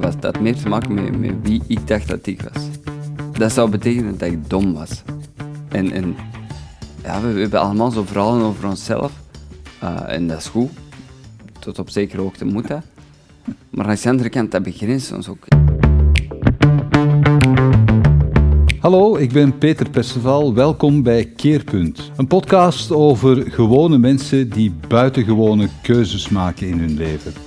dat, was, dat meer te maken met, wie ik dacht dat ik was. Dat zou betekenen dat ik dom was. En, en ja, we, we hebben allemaal zo verhalen over onszelf. Eh, en dat is goed. Tot op zekere hoogte moet dat. Maar aan de andere kant, dat begrenst ons ook. Hallo, ik ben Peter Perceval. Welkom bij Keerpunt. Een podcast over gewone mensen die buitengewone keuzes maken in hun leven.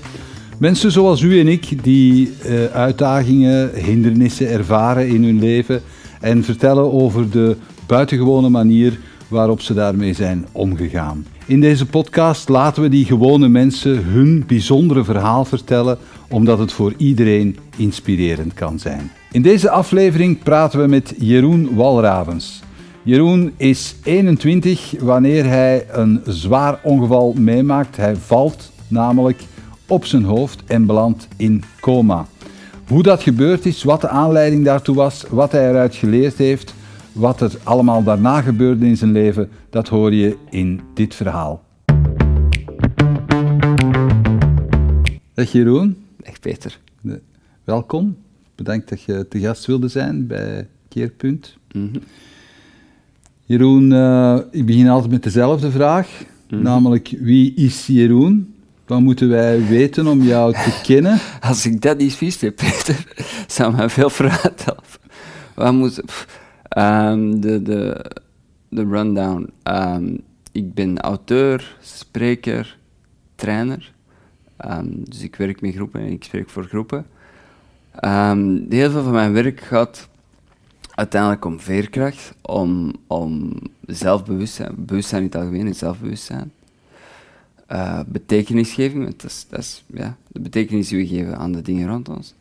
Mensen zoals u en ik die eh, uitdagingen, hindernissen ervaren in hun leven en vertellen over de buitengewone manier waarop ze daarmee zijn omgegaan. In deze podcast laten we die gewone mensen hun bijzondere verhaal vertellen, omdat het voor iedereen inspirerend kan zijn. In deze aflevering praten we met Jeroen Walravens. Jeroen is 21 wanneer hij een zwaar ongeval meemaakt. Hij valt namelijk op zijn hoofd en belandt in coma. Hoe dat gebeurd is, wat de aanleiding daartoe was, wat hij eruit geleerd heeft, wat er allemaal daarna gebeurde in zijn leven, dat hoor je in dit verhaal. Dag Jeroen. Echt Peter. Welkom. Bedankt dat je te gast wilde zijn bij Keerpunt. Mhm. Jeroen, uh, ik begin altijd met dezelfde vraag, Mhm. namelijk wie is Jeroen? Wat moeten wij weten om jou te kennen? Als ik dat niet wist, hè, Peter, zou mij veel vragen helpen. Wat moet... ehm, de, de, de rundown. Ehm, ik ben auteur, spreker, trainer. Ehm, dus ik werk met groepen en ik spreek voor groepen. Heel veel van mijn werk gaat uiteindelijk om veerkracht, om, om zelfbewustzijn, bewustzijn in het algemeen en zelfbewustzijn. Eh, betekenisgeving, want dat is, dat is ja, de betekenis die we geven aan de dingen rond ons.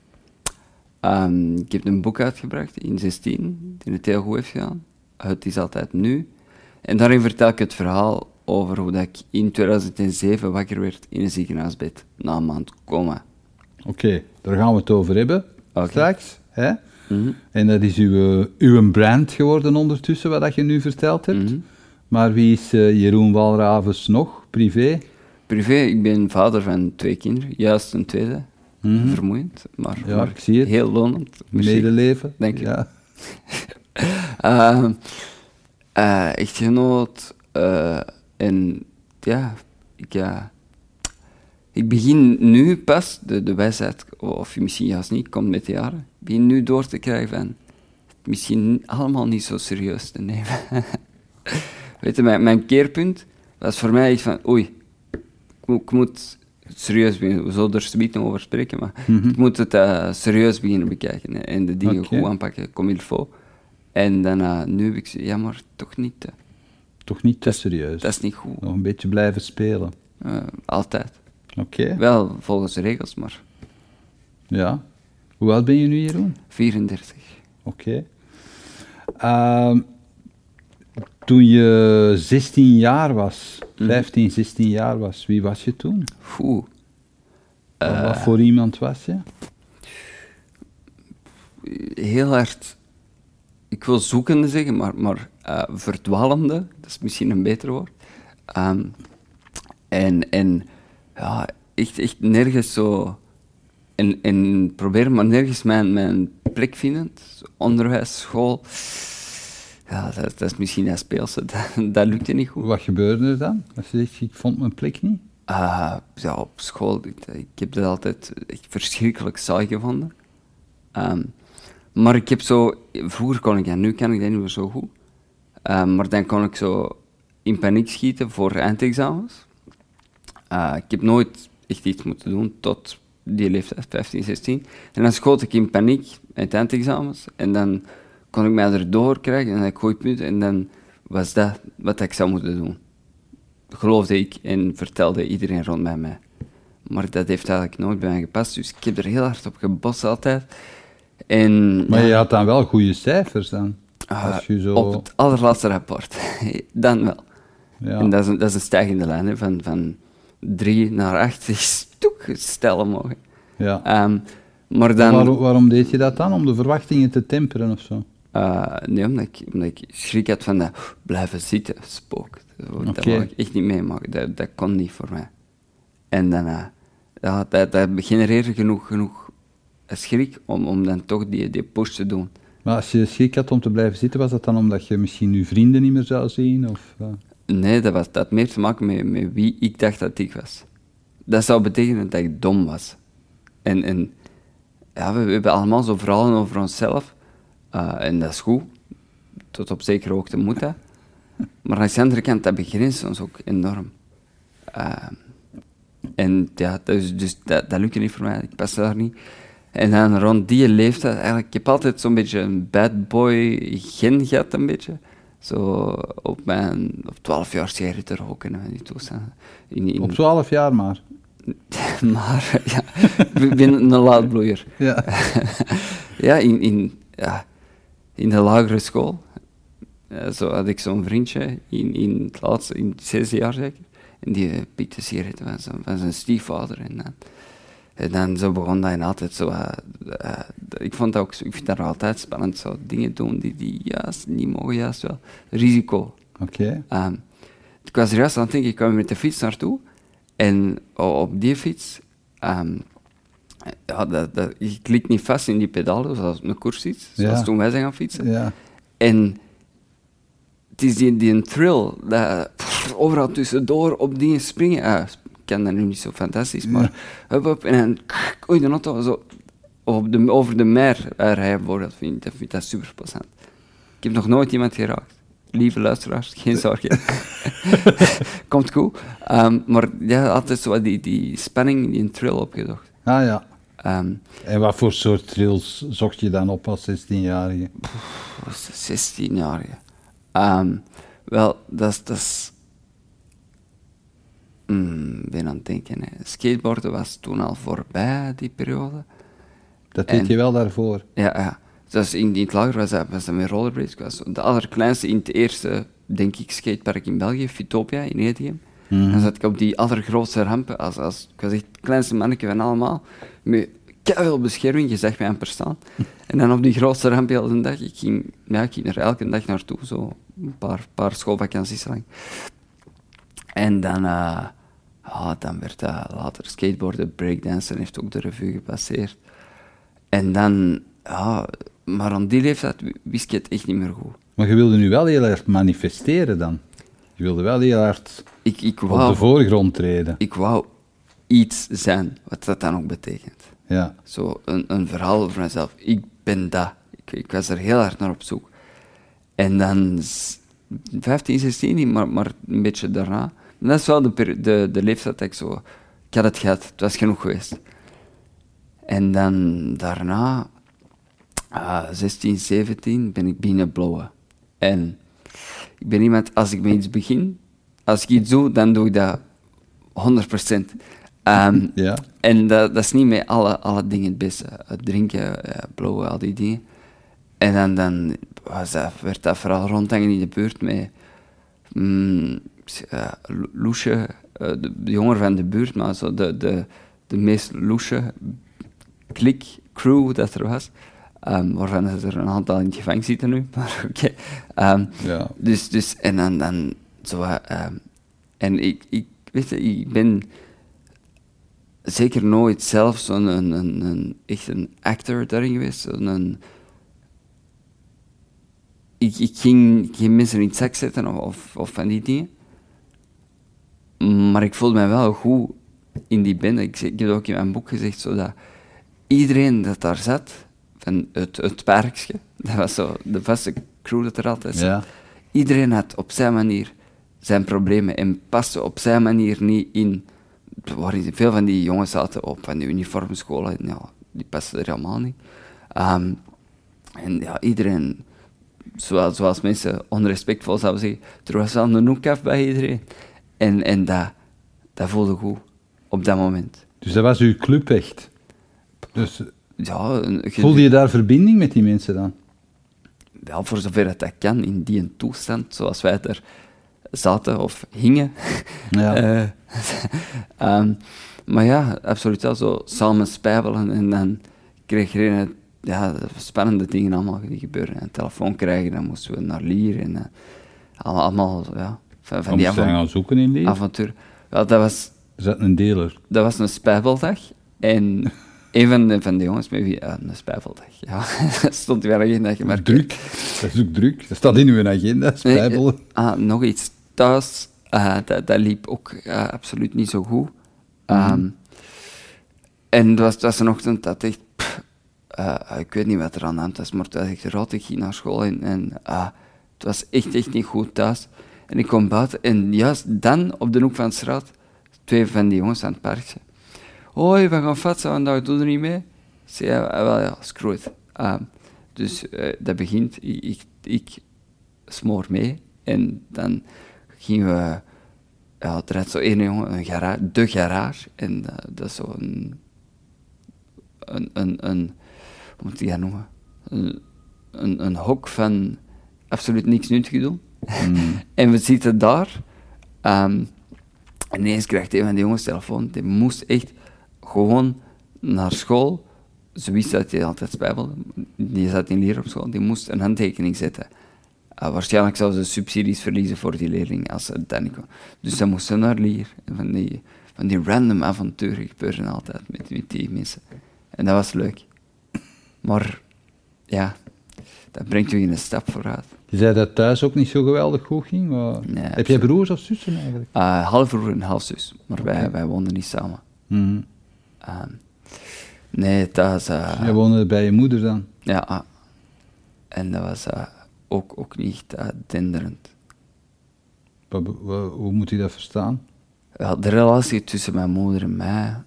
Ehm, ik heb een boek uitgebracht in 16, die het heel goed heeft gedaan. Het is altijd nu. En daarin vertel ik het verhaal over hoe dat ik in 2007 wakker werd in een ziekenhuisbed na een maand coma. Oké, daar gaan we het over hebben straks. Hè? Mhm. En dat is uw, uw brand geworden ondertussen, wat dat je nu verteld hebt. Mhm. Maar wie is eh, Jeroen Walravens nog, privé? Privé, ik ben vader van twee kinderen, juist een tweede. Mhm. Vermoeiend, maar, Ja, maar ik zie het. heel lonend. Medeleven? Dank je. Ja. Ehm, eh, echtgenoot. en ja, ik, ja, ik begin nu pas, de, de wijsheid, of misschien juist niet, komt met de jaren. Ik begin nu door te krijgen van het misschien allemaal niet zo serieus te nemen. Weet je, mijn, mijn keerpunt was voor mij iets van, oei, moet, ik moet serieus beginnen. We zullen er over spreken, maar Mhm. ik moet het eh, serieus beginnen bekijken hè, en de dingen goed aanpakken, comme il faut. En dan, nu heb ik ze, ja, maar toch niet. hè. Toch niet te serieus. Dat is niet goed. Nog een beetje blijven spelen. Eh, altijd. Oké, Wel volgens de regels, maar ja. Hoe oud ben je nu, Jeroen? 34. Oké. Ehm, toen je 16 jaar was, Mhm. 15, 16 jaar was, wie was je toen? Oeh. Wat- Wat voor iemand was je? Heel hard, ik wil zoekende zeggen, maar, maar eh, verdwalende, dat is misschien een beter woord. Ehm, en en ja, echt, echt nergens zo. En, en probeer maar nergens mijn, mijn plek vinden. Onderwijs, school. Ja, dat, dat is misschien dat speelse. Dat, dat lukte niet goed. Wat gebeurde er dan? Als je zegt, ik vond mijn plek niet? Ah, ja, op school, ik, ik heb dat altijd echt verschrikkelijk saai gevonden. Ehm, maar ik heb zo, vroeger kon ik dat, nu kan ik dat niet meer zo goed. Ehm, maar dan kon ik zo in paniek schieten voor eindexamens. Ah, ik heb nooit echt iets moeten doen tot die leeftijd, 15, 16. En dan schoot ik in paniek met eindexamens. En dan kon ik mij erdoor krijgen en ik goede punten. En dan was dat wat ik zou moeten doen geloofde ik en vertelde iedereen rond bij mij. Maar dat heeft eigenlijk nooit bij mij gepast, dus ik heb er heel hard op gebost altijd. En, Maar je had dan wel goede cijfers dan? ah, Als je zo... op het allerlaatste rapport, dan wel. ja. En dat is, een, dat is een stijgende lijn, hè, van, van drie naar acht is toek, stel omhoog. ja. Ehm, maar dan... Waarom, waarom deed je dat dan? Om de verwachtingen te temperen of zo? Eh, nee, omdat ik, omdat ik schrik had van dat blijven zitten, spook. Dat, wou ik echt niet meemaken. Dat, dat kon niet voor mij. En dan, eh, ja, dat, dat genereerde genoeg, genoeg schrik om, om dan toch die, die push te doen. Maar als je schrik had om te blijven zitten, was dat dan omdat je misschien je vrienden niet meer zou zien? Of, uh? Nee, dat, was, dat had meer te maken met, met wie ik dacht dat ik was. Dat zou betekenen dat ik dom was. En, en ja, we, we hebben allemaal zo verhalen over onszelf. Uh, en dat is goed. Tot op zekere hoogte moet dat. Maar aan de andere kant, dat begrenst ons ook enorm. Uh, en ja, dus, dus dat, dat lukte niet voor mij. Ik pas daar niet. En dan rond die leeftijd, eigenlijk, ik heb altijd zo'n beetje een bad boy gen gehad, een beetje. Zo op mijn, op 12 jaar sigaretten roken en die toestanden. In, in... Op 12 jaar maar? maar, ja, ik ben een laadbloeier. Ja. ja, in, in, ja, in de lagere school. Ja, zo had ik zo'n vriendje in, in het laatste, in het zesde jaar zeker. En die pikte sigaretten van zijn, van zijn stiefvader. En dan, en dan zo begon dat en altijd zo... Uh, uh, ik vond dat ook, ik vind dat altijd spannend, zo dingen doen die, die juist niet mogen, juist wel. Risico. Oké. Okay. Um, ik was er juist aan het denken, ik kwam met de fiets naartoe. En op die fiets... Um, ja, dat, dat, je klikt niet vast in die pedalen, zoals een koersfiets, zoals ja. toen wij zijn gaan fietsen. Ja. En het is die, die thrill, dat pff, overal tussendoor op dingen springen. Ah, ik ken dat nu niet zo fantastisch, maar ja. hup, hup, en dan oei, de auto zo op de, over de mer rijden bijvoorbeeld, vind ik, dat vind dat super plezant. Ik heb nog nooit iemand geraakt. Lieve luisteraars, geen zorgen. Komt goed. Um, maar ja, altijd zo die, die spanning, die thrill opgezocht. Ah ja. Um, en wat voor soort thrills zocht je dan op als 16-jarige? 16-jarige. Um, wel, dat is. Mm, ben aan het denken. Hè. Skateboarden was toen al voorbij, die periode. Dat deed en, je wel daarvoor? Ja, ja. Dus in, in het lager was dat, was dat met rollerblades. Ik was de allerkleinste in het eerste, denk ik, skatepark in België, Futopia, in Edegem. Mm -hmm. Dan zat ik op die allergrootste rampen, als, als, ik was echt het kleinste manneke van allemaal, met veel bescherming, je zag mij amper staan. En dan op die grootste ramp heel de dag, ik ging, ja, ik ging er elke dag naartoe, zo een paar, paar schoolvakanties lang. En dan, uh, ja, dan werd dat later skateboarden, breakdansen heeft ook de revue gepasseerd. En dan, ja, maar aan die leeftijd wist ik het echt niet meer goed. Maar je wilde nu wel heel erg manifesteren dan? Je wilde wel heel hard ik, ik wou, op de voorgrond treden? Ik wou iets zijn, wat dat dan ook betekent. Ja. Zo een, een verhaal over mezelf. Ik ben dat. Ik, ik, was er heel hard naar op zoek. En dan 15, 16, maar, maar een beetje daarna. En dat is wel de, de, de leeftijd dat ik zo... Ik had het gehad, het was genoeg geweest. En dan daarna, uh, 16, 17, ben ik blowen. En ik ben iemand, als ik met iets begin, als ik iets doe, dan doe ik dat 100%. Um, ja. En dat, dat, is niet met alle, alle dingen het beste. Het drinken, ja, blowen, al die dingen. En dan, dan was dat, werd dat vooral rondhangen in de buurt met mm, uh, Loesje, uh, de, de jonger van de buurt, maar zo de, de, de meest loesje klik crew dat er was. Um, waarvan er een aantal in het gevangen zitten nu, maar oké. Okay. Um, ja. Dus, dus, en dan, dan zo, um, en ik, ik, weet je, ik ben zeker nooit zelf zo'n een, een, een, echt een actor daarin geweest. Een, ik, ik, ging geen mensen in het zak zetten of, of, of, van die dingen. Maar ik voelde mij wel goed in die band. Ik, ik heb ook in mijn boek gezegd, zodat iedereen dat daar zat, van het, het parkje, dat was zo de vaste crew dat er altijd zat, ja. iedereen had op zijn manier zijn problemen en paste op zijn manier niet in veel van die jongens zaten op van die uniformscholen, ja, die pasten er helemaal niet. Um, en ja, iedereen, zoals, zoals mensen onrespectvol zouden zeggen, er was wel een hoek af bij iedereen. En, en dat, dat voelde goed, op dat moment. Dus dat was uw club echt? Dus ja, voelde je daar verbinding met die mensen dan? Wel, voor zover dat, dat kan, in die toestand, zoals wij er zaten of hingen. Ja. uh, um, maar ja, absoluut wel zo samen spijbelen en dan kreeg je ja, spannende dingen allemaal die gebeuren. Een telefoon krijgen, dan moesten we naar Lier en uh, allemaal, ja, van, van die avontuur. gaan zoeken in Lier? Avontuur. Wel, dat was... Is dat een deler? Dat was een spijbeldag en een van de, van de jongens met wie... een spijfeldag, ja. dat stond weer een agenda gemerkt. Druk. Dat is ook druk. Dat staat in uw agenda, Nee, spijbelen. eh, ah, nog iets thuis, eh, dat, dat liep ook eh, absoluut niet zo goed. Ehm, en het was, het was een ochtend dat echt, pff, eh, ik weet niet wat er aan de hand was, maar het was echt rot. Ik ging naar school en, en het was echt, echt niet goed thuis. En ik kom buiten en juist dan, op de hoek van de straat, twee van die jongens aan het park zijn. Hoi, we gaan fietsen vandaag, doe er niet mee? Ik zei, ja, wel ja, screw it. Ehm, dus dat begint, ik, ik, ik smoor mee en dan gingen we, ja, er had zo één jongen, een garage, de garage, en eh, dat is zo een, een, een, een hoe moet ik dat noemen? Een, een, een hok van absoluut niks nuttig doen. en we zitten daar. en ineens krijgt een van die jongens telefoon. Die moest echt gewoon naar school. Ze wist dat hij altijd spijbelde. Die zat in leer op school. Die moest een handtekening zetten. Uh, waarschijnlijk zou ze subsidies verliezen voor die leerling als ze niet kon. Dus ze moesten naar leer. En van die, van die random avonturen gebeuren altijd met, met die mensen. En dat was leuk. Maar ja, dat brengt je in een stap vooruit. Je zei dat thuis ook niet zo geweldig goed ging. Maar... Nee, Heb jij broers of zussen eigenlijk? Uh, half broer en half zus, maar wij, wij woonden niet samen. Mhm. Ehm, nee, dat was... eh, Jij woonde bij je moeder dan? ja, ah. en dat was eh, ook, ook niet echt denderend. Hoe moet je dat verstaan? Ja, de relatie tussen mijn moeder en mij,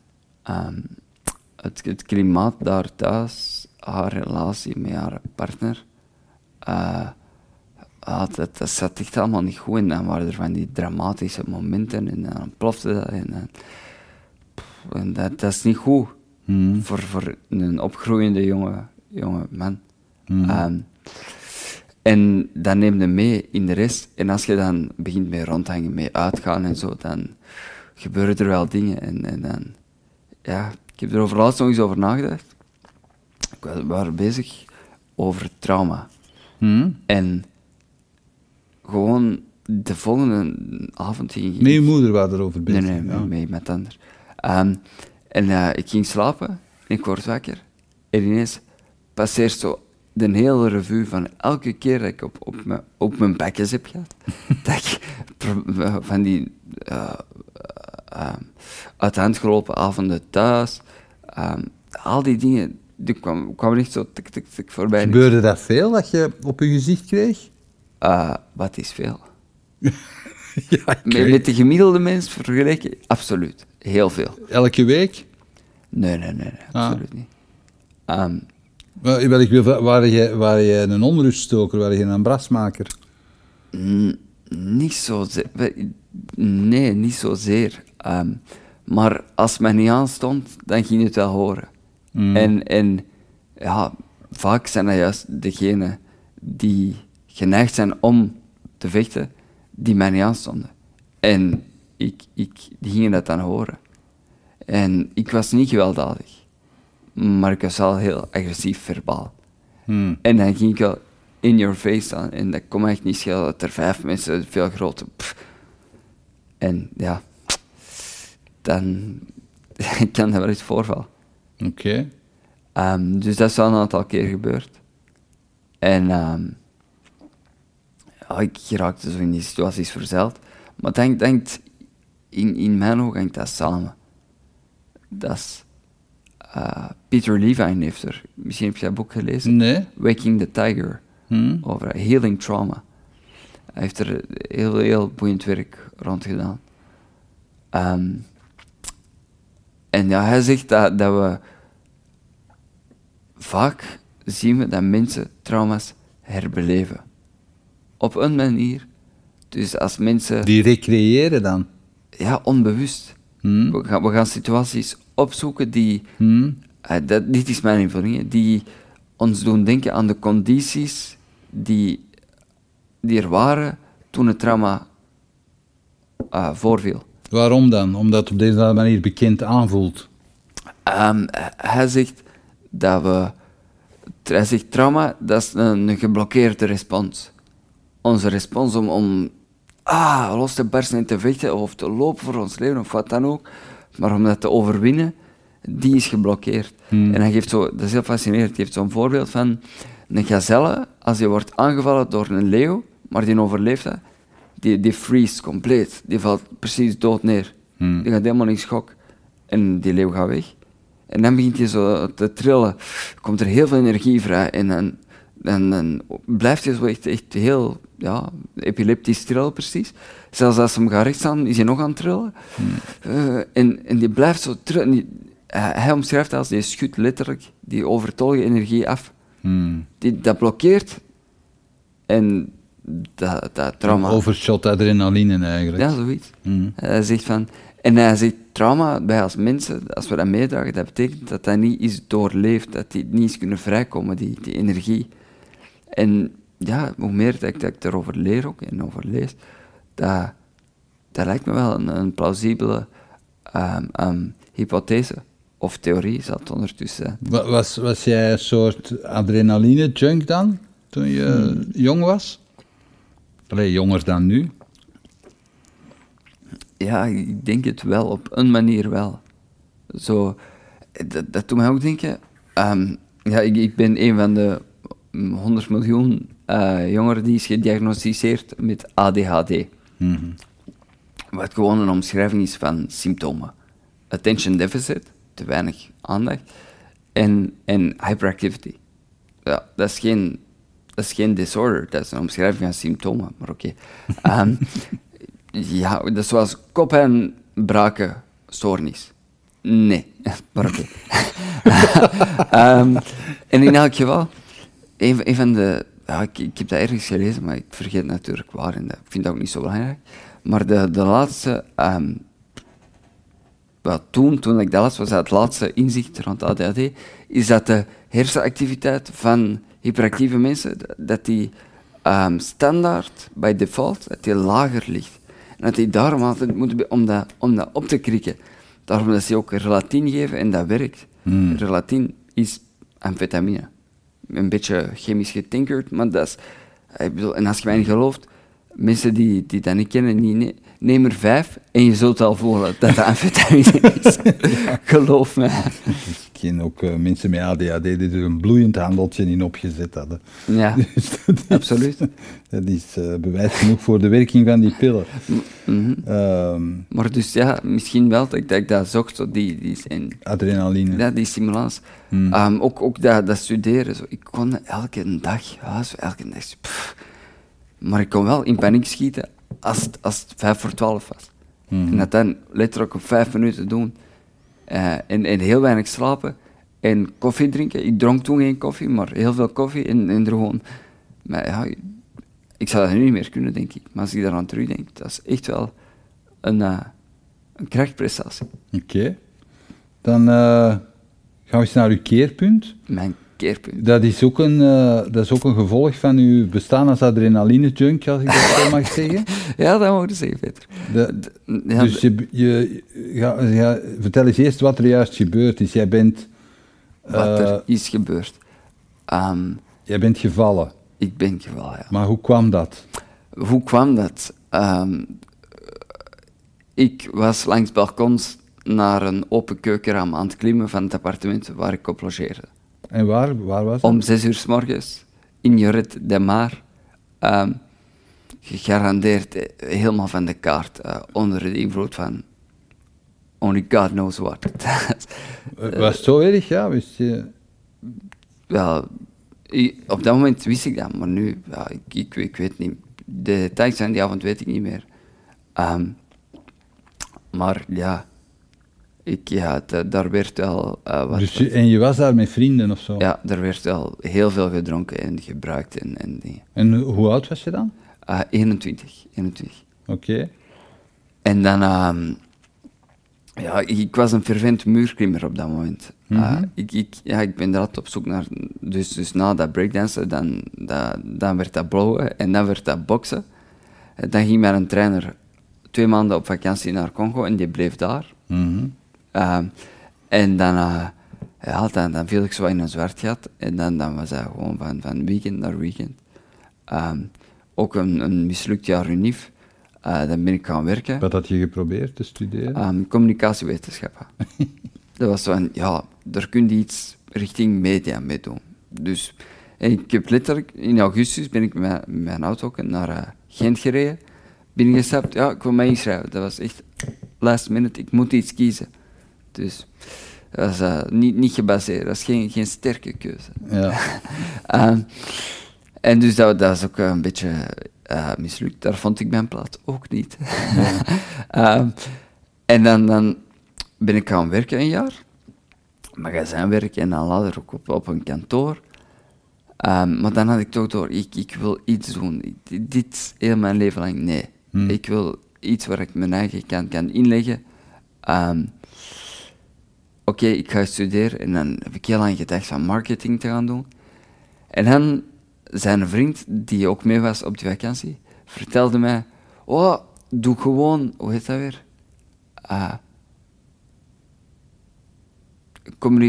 het, het klimaat daar thuis, haar relatie met haar partner, eh, dat, dat zat echt allemaal niet goed. En dan waren er van die dramatische momenten en dan plofte dat. En, dan- pff, en dat, dat is niet goed Mhm. voor, voor een opgroeiende jonge, jonge man. Mhm. Ehm, en dat neemt je mee in de rest. En als je dan begint mee rondhangen, mee uitgaan en zo, dan gebeuren er wel dingen. En, en dan, ja, ik heb er over laatst nog eens over nagedacht. Ik was, we waren bezig over trauma. Mhm. En gewoon de volgende avond ging ik... Met je moeder waren erover Nee, bezig. nee, ja. met, met iemand anders. Ehm, en eh, ik ging slapen en ik word wakker. En ineens passeert zo de hele revue van elke keer dat ik op, op, mijn, op mijn bekjes heb gehad. dat ik van die eh, eh, ehm, uit de hand gelopen avonden thuis. ehm, al die dingen, die kwamen kwamen echt zo tik, tik, tik voorbij. Gebeurde dat veel, dat je op je gezicht kreeg? Eh, wat is veel? ja, Met, de gemiddelde mens vergeleken, absoluut. Heel veel. Elke week? Nee, nee, nee, nee Ah. absoluut niet. Ehm, Wel, ik wil vragen, waren je een onruststoker, waren je een brasmaker? niet zozeer. Nee, niet zozeer. Ehm, maar als men niet aanstond, dan ging je het wel horen. Mm. En, en ja, vaak zijn dat juist degenen die geneigd zijn om te vechten, die mij niet aanstonden. En ik, ik, die gingen dat dan horen. En ik was niet gewelddadig, maar ik was wel heel agressief verbaal. Hmm. En dan ging ik wel in your face staan. En dat kon me echt niet schelen dat er vijf mensen veel groter... pff. En ja, dan kan dat wel eens voorvallen. Oké. Ehm, dus dat is wel een aantal keer gebeurd. En ehm, ja, ik raakte zo in die situaties verzeild. Maar denk, denk, in, in mijn ogen hangt dat samen. Dat is... eh, Peter Levine heeft er... Misschien heb je dat boek gelezen. Nee? Waking the Tiger. Hmm. Over healing trauma. Hij heeft er heel, heel boeiend werk rond gedaan. Ehm, en ja, hij zegt dat, dat we vaak zien we dat mensen trauma's herbeleven. Op een manier. Dus als mensen, Die recreëren dan? ja, onbewust. Hmm. We, gaan, we gaan situaties opzoeken die, Hmm. eh, dat, dit is mijn invulling, die ons doen denken aan de condities die, die er waren toen het trauma eh, voorviel. Waarom dan? Omdat het op deze manier bekend aanvoelt. Ehm, hij zegt dat we. Hij zegt trauma, dat is een, een geblokkeerde respons. Onze respons om, om ah, los te barsten en te vechten of te lopen voor ons leven of wat dan ook. Maar om dat te overwinnen, die is geblokkeerd. En hij geeft zo, dat is heel fascinerend, hij geeft zo'n voorbeeld van een gazelle, als die wordt aangevallen door een leeuw, maar die overleeft dat, die, die freeze compleet. Die valt precies dood neer. Die gaat helemaal in schok. En die leeuw gaat weg. En dan begint hij zo te trillen. Komt er heel veel energie vrij. En dan, dan, dan blijft hij zo echt, echt heel ja, epileptisch trillen, precies. Zelfs als ze hem gaat rechtstaan, is hij nog aan het trillen. Eh, en, en die blijft zo trillen. Die- hij, hij omschrijft het als die schudt letterlijk die overtollige energie af. Hmm. Die, dat blokkeert. En dat, dat trauma... Overshot adrenaline eigenlijk. Ja, zoiets. Hmm. Hij zegt van... En hij zegt, trauma bij als mensen, als we dat meedragen, dat betekent dat dat niet is doorleefd, dat die niet is kunnen vrijkomen, die, die energie. En ja, hoe meer dat ik, dat ik erover leer ook en over lees, dat, dat lijkt me wel een, een plausibele ehm, ehm, hypothese. Of theorie zal het ondertussen Was, was jij een soort adrenaline-junk dan, toen je Hmm. jong was? Allee, jonger dan nu. Ja, ik denk het wel, op een manier wel. Zo, dat, dat doet mij ook denken. ehm, ja, ik, ik ben een van de mm, 100 miljoen eh, jongeren die is gediagnosticeerd met ADHD. Mhm. Wat gewoon een omschrijving is van symptomen. Attention deficit, te weinig aandacht, en, en hyperactivity. Ja, dat is geen, dat is geen disorder, dat is een omschrijving van symptomen, maar oké. Ehm, ja, dat is zoals kop- en braken stoornis. Nee, maar oké. Ehm, en in elk geval, een, van- een van de... Ja, ik, ik heb dat ergens gelezen, maar ik vergeet natuurlijk waar. En dat, ik vind dat ook niet zo belangrijk. Maar de, de laatste... ehm, wel, toen, toen ik dat las, was dat het laatste inzicht rond ADHD, is dat de hersenactiviteit van hyperactieve mensen, dat die ehm, standaard, bij default, dat die lager ligt. En dat die daarom altijd moeten, om dat, om dat op te krikken. Daarom dat ze ook relatine geven en dat werkt. Relatine is amfetamine. Een beetje chemisch getinkerd, maar dat is... Ik bedoel, en als je mij niet gelooft, mensen die, die dat niet kennen, niet, neem er vijf en je zult al voelen dat dat amfetamine is. Geloof me. Ken ook eh, mensen met ADHD die er een bloeiend handeltje in opgezet hadden. Ja, Dus dat is- absoluut. Dat is eh, bewijs genoeg voor de werking van die pillen. Mhm. Ehm, Maar dus ja, misschien wel dat ik dat, ik dat zocht, zo die, die, en, adrenaline. ja, die stimulans. Hmm. Ehm, ook ook dat, dat studeren, zo. ik kon elke dag, ja, zo elke dag, pff. maar ik kon wel in paniek schieten als, het- als het vijf voor twaalf was. En dat dan letterlijk op vijf minuten doen. Eh, en, en heel weinig slapen en koffie drinken. Ik dronk toen geen koffie, maar heel veel koffie en, en er gewoon... Maar ja, ik zou dat nu niet meer kunnen, denk ik. Maar als ik daaraan terugdenk, dat is echt wel een, eh, een krachtprestatie. Oké. Dan eh, gaan we eens naar uw keerpunt. Mijn Dat is ook een, eh, dat is ook een gevolg van uw bestaan als adrenaline-junk, als ik dat zo mag zeggen. Ja, dat mag je zeggen, Peter. De- ja, dus je, je, ja, ja, vertel eens eerst wat er juist gebeurd is. Jij bent, wat eh, er is gebeurd. Ehm, jij bent gevallen. ik ben gevallen, ja. Maar hoe kwam dat? Hoe kwam dat? Ehm, ik was langs balkons naar een open keukenraam aan het klimmen van het appartement waar ik op logeerde. En waar, waar was dat? Om zes uur s morgens in Joret de Mar. ehm, gegarandeerd eh, helemaal van de kaart. eh, onder de invloed van only God knows what. Was het zo erg, ja? Wist je... Wel, op dat moment wist ik dat, maar nu, ja, ik, ik, ik weet niet. De details van die avond weet ik niet meer. Ehm, maar ja, ik, ja da- daar werd wel eh, wat. Dus je- en je was daar met vrienden of zo? ja, er werd wel heel veel gedronken en gebruikt en, en dingen. En hoe oud was je dan? Eh, 21, 21. Oké. En dan, ehm, ja, ik, ik was een fervent muurklimmer op dat moment. Eh, Mhm. ik, ik, ja, ik ben inderdaad op zoek naar, dus, dus na dat breakdansen, dan, dat, dan werd dat blowen en dan werd dat boksen. En dan ging mijn trainer twee maanden op vakantie naar Congo en die bleef daar. Mhm. Ehm, en dan, eh, ja, dan, dan viel ik zo in een zwart gat en dan, dan was dat gewoon van, van weekend naar weekend. Ehm, ook een, een mislukt jaar unief. Eh, dan ben ik gaan werken. Wat had je geprobeerd te studeren? Ehm, communicatiewetenschappen. dat was van, ja, daar kun je iets richting media mee doen. Dus en ik heb letterlijk, in augustus ben ik met mijn auto ook naar uh, Gent gereden, binnengestapt, ja, ik wil mij inschrijven. Dat was echt last minute, ik moet iets kiezen. Dus dat is uh, niet, niet gebaseerd, dat is geen, geen sterke keuze. Ja. um, en dus dat, dat is ook een beetje uh, mislukt. Daar vond ik mijn plaats ook niet. um, en dan, dan ben ik gaan werken een jaar. Magazijnwerk en dan later ook op, op een kantoor. Um, maar dan had ik toch door, ik, ik wil iets doen. dit heel mijn leven lang, nee. Hmm. Ik wil iets waar ik mijn eigen kan, kan inleggen. Um, Oké, okay, ik ga studeren en dan heb ik heel lang gedacht van marketing te gaan doen. En dan zijn vriend, die ook mee was op die vakantie, vertelde mij: Oh, doe gewoon, hoe heet dat weer? Uh,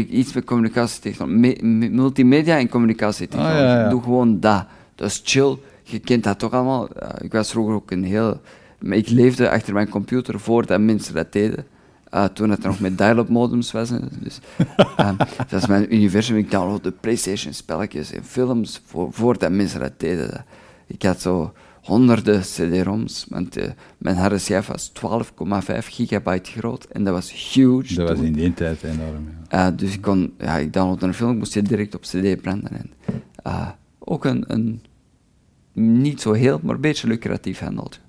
iets met communicatietechnologie, multimedia en communicatietechnologie. Oh, ja, ja. Doe gewoon dat. Dat is chill. Je kent dat toch allemaal. Uh, ik was vroeger ook een heel. Ik leefde achter mijn computer voordat mensen dat deden. Uh, toen het nog met dial-up modems was. Dus, um, dat is mijn universum. Ik downloadde PlayStation spelletjes en films voor, voordat mensen dat deden. Ik had zo honderden CD-ROMs, want uh, mijn harde schijf was 12,5 gigabyte groot en dat was huge. Dat was in die tijd enorm. Ja. Uh, dus ik kon, ja, ik downloadde een film, ik moest je direct op CD branden. En, uh, ook een, een, niet zo heel, maar een beetje lucratief handeltje.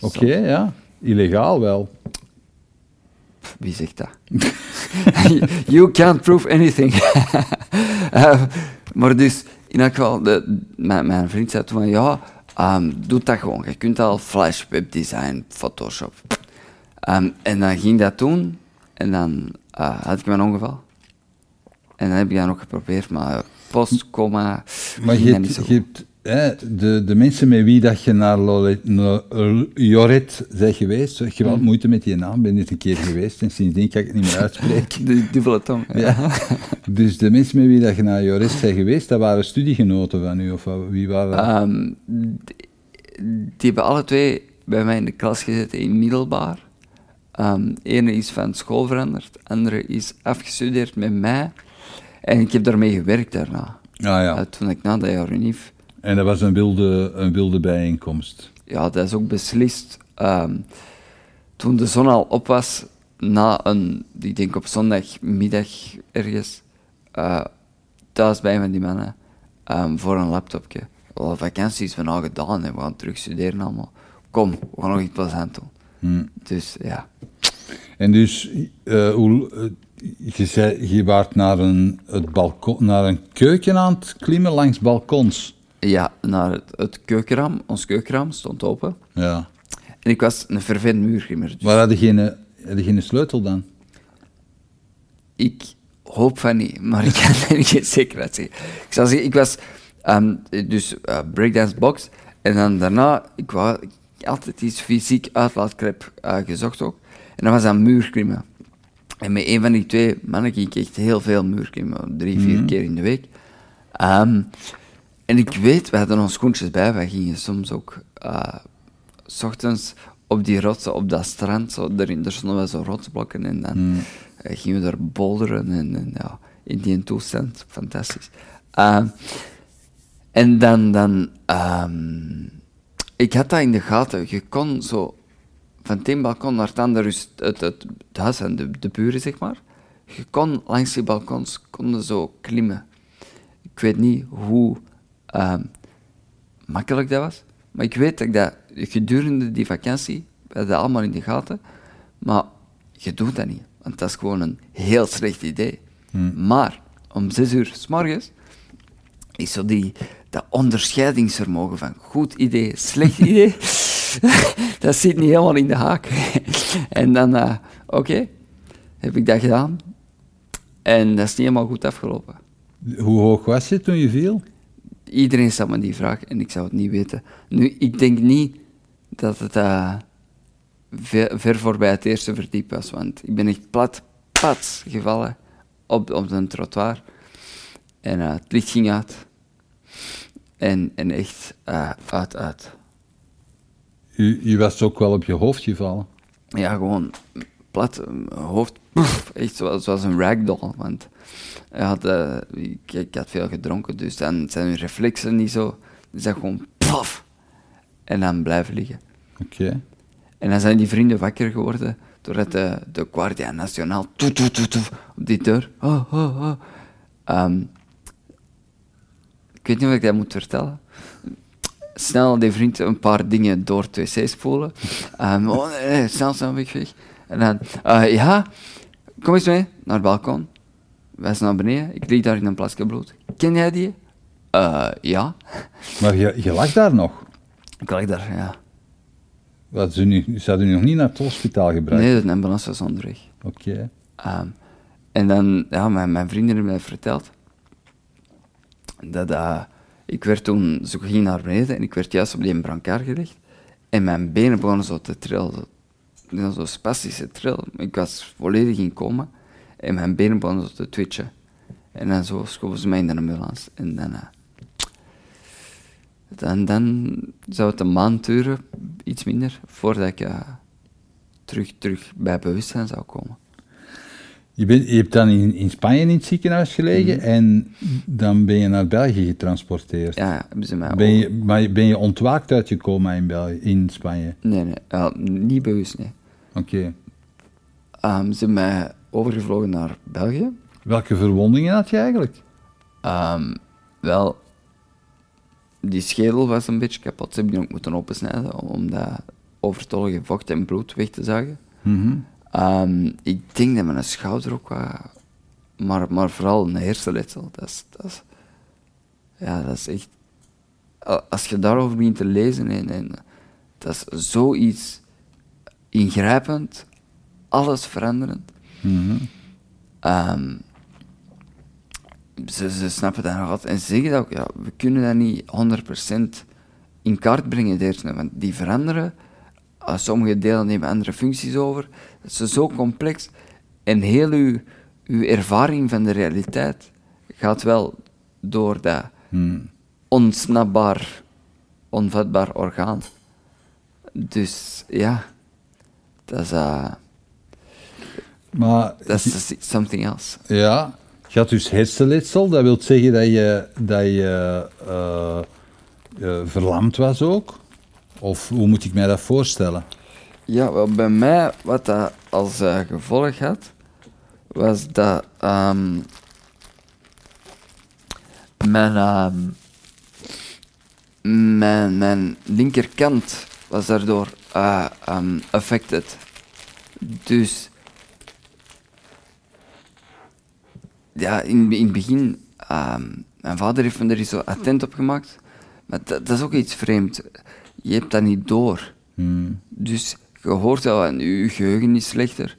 Oké, okay, ja. Illegaal wel. Wie zegt dat? you can't prove anything. uh, maar dus, in elk geval, de, mijn, mijn, vriend zei toen van, ja, um, doe dat gewoon. Je kunt al Flash, webdesign, Photoshop. Um, en dan ging dat doen, en dan uh, had ik mijn ongeval. En dan heb ik dat nog geprobeerd, maar post. Maar je, je hebt de, de mensen met wie dat je naar Joret bent geweest, je had mm. moeite met die naam, ben dit een keer geweest en sindsdien kan ik het niet meer uitspreken. De dubbele tong. Ja. Dus de mensen met wie dat je naar Joret bent geweest, dat waren studiegenoten van u, of wie waren dat? Um, die, hebben alle twee bij mij in de klas gezeten in middelbaar. Um, ene is van school veranderd, andere is afgestudeerd met mij. En ik heb daarmee gewerkt daarna. Ah, ja. Uh, toen ik na dat jaar unief en dat was een wilde, een wilde bijeenkomst? Ja, dat is ook beslist. Um, toen de zon al op was, na een, ik denk op zondagmiddag ergens, uh, thuis bij van die mannen, um, voor een laptopje. Alle vakanties van al gedaan en we gaan terug studeren allemaal. Kom, we gaan nog iets plezant doen. Hmm. Dus ja. En dus, uh, hoe, uh, je, zei, je waart naar een, het balkon, naar een keuken aan het klimmen langs balkons. Ja, naar het, het keukenraam. Ons keukenraam stond open. Ja. En ik was een vervelend muurgrimmer. Dus. Maar had je, geen, had je geen sleutel dan? Ik hoop van niet, maar ik kan er geen zekerheid zeggen. Ik zal zeggen, ik was um, dus uh, breakdance box. En dan daarna, ik wou altijd iets fysiek uitlaatklep uh, gezocht ook. En dat was aan muurklimmen. En met een van die twee mannen ging ik echt heel veel muurklimmen. Drie, vier mhm. keer in de week. Um, en ik weet, we hadden ons schoentjes bij, wij gingen soms ook uh, s ochtends op die rotsen, op dat strand, zo, erin, er stonden wel zo rotsblokken en dan mm. gingen we daar bolderen en, en, ja, in die toestand, fantastisch. Uh, en dan, dan um, ik had dat in de gaten, je kon zo van het een balkon naar het andere, dus het, het, het huis en de, de buren zeg maar, je kon langs die balkons konden zo klimmen. Ik weet niet hoe uh, makkelijk dat was. Maar ik weet dat ik dat gedurende die vakantie, we hadden allemaal in de gaten, maar je doet dat niet. Want dat is gewoon een heel slecht idee. Hmm. Maar om zes uur s morgens is zo die, dat onderscheidingsvermogen van goed idee, slecht idee, dat zit niet helemaal in de haak. en dan, uh, oké, heb ik dat gedaan. En dat is niet helemaal goed afgelopen. Hoe hoog was je toen je viel? Iedereen stelt me die vraag en ik zou het niet weten. Nu, ik denk niet dat het uh, ver, ver, voorbij het eerste verdiep was, want ik ben echt plat, plat gevallen op, op een trottoir. En uh, het licht ging uit. En, en echt uh, uit, uit. U, u was ook wel op je hoofd gevallen? Ja, gewoon plat, mijn hoofd, echt zoals, zoals een ragdoll. Want had, eh, ik, ik had veel gedronken, dus dan zijn hun reflexen niet zo. Dus dat gewoon paf. En dan blijven liggen. Oké. En dan zijn die vrienden wakker geworden doordat de, de Guardia Nacional toet, toet, toet, toet, op die deur. Oh, oh, oh. Ehm, ik weet niet of ik dat moet vertellen. Snel die vriend een paar dingen door het wc spoelen. Ehm, oh, nee, snel, snel, weg, weg. En dan, eh, ja, kom eens mee naar het balkon. Wij zijn naar beneden. Ik lig daar in een plasje bloed. Ken jij die? Eh, ja. Maar je, je lag daar nog. Ik lag daar, ja. Wat, ze, nu, ze hadden u nog niet naar het hospitaal gebracht? Nee, de ambulance was onderweg. Oké. Ehm, en dan, ja, mijn, mijn vrienden hebben mij verteld dat eh, ik werd toen, zo ging naar beneden en ik werd juist op die brancard gelegd en mijn benen begonnen zo te trillen, zo, zo spastische trillen. Ik was volledig in coma en mijn benen begonnen zo te twitchen. En dan zo schoven ze mij in de ambulance en dan, eh, dan, dan zou het een maand duren, iets minder, voordat ik eh, terug, terug bij bewustzijn zou komen. Je, bent, je hebt dan in, in Spanje in het ziekenhuis gelegen Mhm. en dan ben je naar België getransporteerd. Ja, hebben ze mij Ben je, maar ben je ontwaakt uit je coma in, België, in Spanje? Nee, nee, niet bewust, nee. Oké. Ehm, ze hebben mij overgevlogen naar België. Welke verwondingen had je eigenlijk? Ehm, wel, die schedel was een beetje kapot. Ze hebben die ook moeten opensnijden om dat overtollige vocht en bloed weg te zagen. Mhm. Ehm, ik denk dat mijn schouder ook wat... Maar, maar vooral een hersenletsel. Dat is, dat is, ja, dat is echt... Als je daarover begint te lezen, en, en, dat is zoiets ingrijpend, alles veranderend. Ehm, ze, ze snappen dat nog altijd. En ze zeggen dat ook, ja, we kunnen dat niet 100% in kaart brengen, de hersenen, want die veranderen. Uh, sommige delen nemen andere functies over. Het is zo complex. En heel uw, uw ervaring van de realiteit gaat wel door dat onsnapbaar, onvatbaar orgaan. Dus ja, dat is, uh, Maar dat is something else. ja, je had dus hersenletsel. Dat wil zeggen dat je, dat je eh, eh, verlamd was ook? Of hoe moet ik mij dat voorstellen? Ja, wel, bij mij, wat dat als eh, gevolg had, was dat ehm, mijn, ehm, mijn, mijn linkerkant was daardoor eh, ehm, affected. Dus ja, in, in het begin, ehm, mijn vader heeft me er zo attent op gemaakt, maar dat, dat is ook iets vreemd. Je hebt dat niet door. Hmm. Dus je hoort wel, en je geheugen is slechter,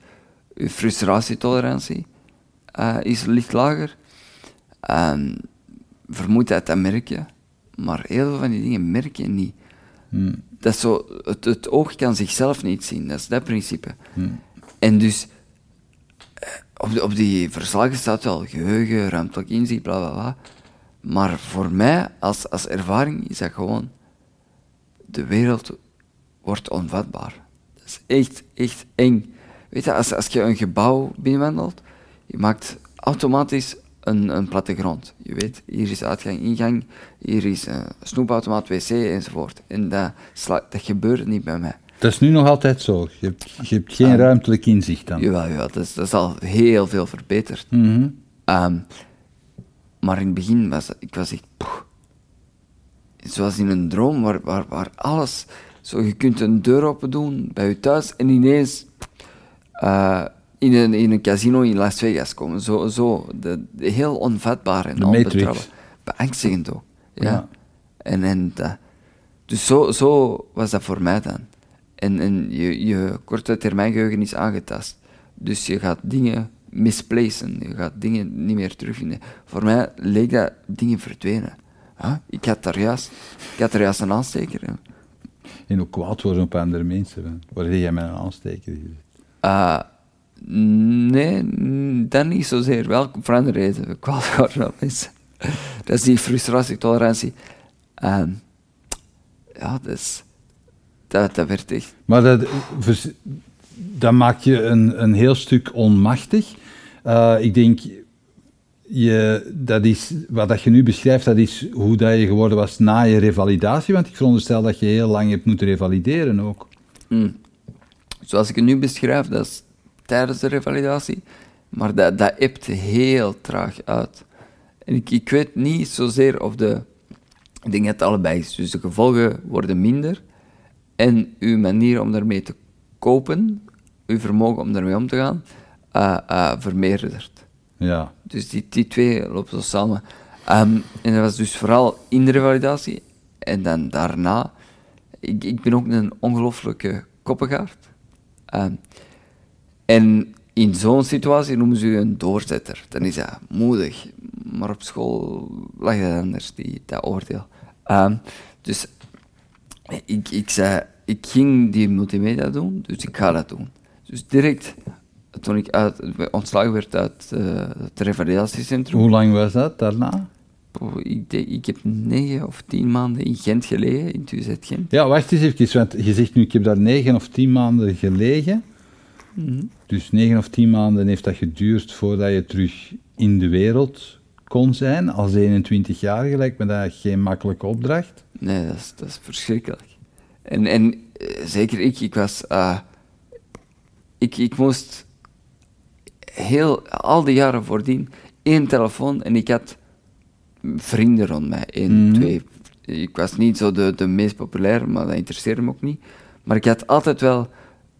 je frustratietolerantie eh, is licht lager. Vermoed uit dat merk je, maar heel veel van die dingen merk je niet. Hmm. Dat zo, het, het oog kan zichzelf niet zien, dat is dat principe. Hmm. En dus, op, die verslagen staat wel geheugen, ruimtelijk inzicht, bla bla bla. Maar voor mij, als, als ervaring, is dat gewoon, de wereld wordt onvatbaar. Dat is echt, echt eng. Weet je, als, als je een gebouw binnenwandelt, je maakt automatisch een, een plattegrond. Je weet, hier is uitgang, ingang, hier is een snoepautomaat, wc enzovoort. En dat, dat gebeurt niet bij mij. Dat is nu nog altijd zo. Je hebt, je hebt geen ruimtelijk inzicht dan. Jawel, jawel dat, is, dat is al heel veel verbeterd. Mhm. Ehm, maar in het begin was ik was echt... poeh. zoals in een droom, waar, waar, waar alles... Zo, je kunt een deur open doen bij je thuis en ineens eh, in, een, in een casino in Las Vegas komen. Zo, zo de, de heel onvatbaar en onbetrouwbaar. Beangstigend ook. Ja. Ja. En, en dat, dus zo, zo was dat voor mij dan. En, en je, je korte termijn geheugen is aangetast. Dus je gaat dingen misplacen. Je gaat dingen niet meer terugvinden. Voor mij leek dat dingen verdwenen. Huh? Ik had daar juist, ik had er juist een aansteker. hè. En ook kwaad worden op andere mensen. Waar heb jij met een aansteker? Ah, nee, dat niet zozeer. Wel voor andere reden. Kwaad worden op mensen. Dat is die frustratietolerantie. En ja, dat, is, dat, dat werd echt... Maar dat, dat maakt je een, een heel stuk onmachtig. Uh, ik denk, je, dat is, wat dat je nu beschrijft, dat is hoe dat je geworden was na je revalidatie. Want ik veronderstel dat je heel lang hebt moeten revalideren ook. Mm. Zoals ik het nu beschrijf, dat is tijdens de revalidatie. Maar dat, dat ebt heel traag uit. En ik, ik weet niet zozeer of de... Ik denk dat het allebei is. Dus de gevolgen worden minder. En uw manier om daarmee te kopen, uw vermogen om daarmee om te gaan, uh, uh, vermeerdert. Ja. Dus die, die twee lopen zo samen. Um, en dat was dus vooral in de revalidatie. En dan daarna... Ik, ik ben ook een ongelooflijke koppengaard. Um, en in zo'n situatie noemen ze u een doorzetter. Dan is dat moedig. Maar op school lag dat anders, die, dat oordeel. Um, dus ik, ik zei, ik ging die multimedia doen, dus ik ga dat doen. Dus direct toen ik uit, ontslagen werd uit uh, het revalidatiecentrum. Hoe lang was dat daarna? Ik, ik heb negen of tien maanden in Gent gelegen, in TUZ Gent. Ja, wacht eens even, want je zegt nu, ik heb daar negen of tien maanden gelegen. Mhm. Dus negen of tien maanden heeft dat geduurd voordat je terug in de wereld kon zijn. Als 21 jaar lijkt me dat geen makkelijke opdracht. Nee, dat is, dat is verschrikkelijk. En, en uh, zeker ik, ik was... Uh, ik, ik moest heel, al die jaren voordien één telefoon en ik had vrienden rond mij. mm. twee. Ik was niet zo de, de meest populaire, maar dat interesseerde me ook niet. Maar ik had altijd wel...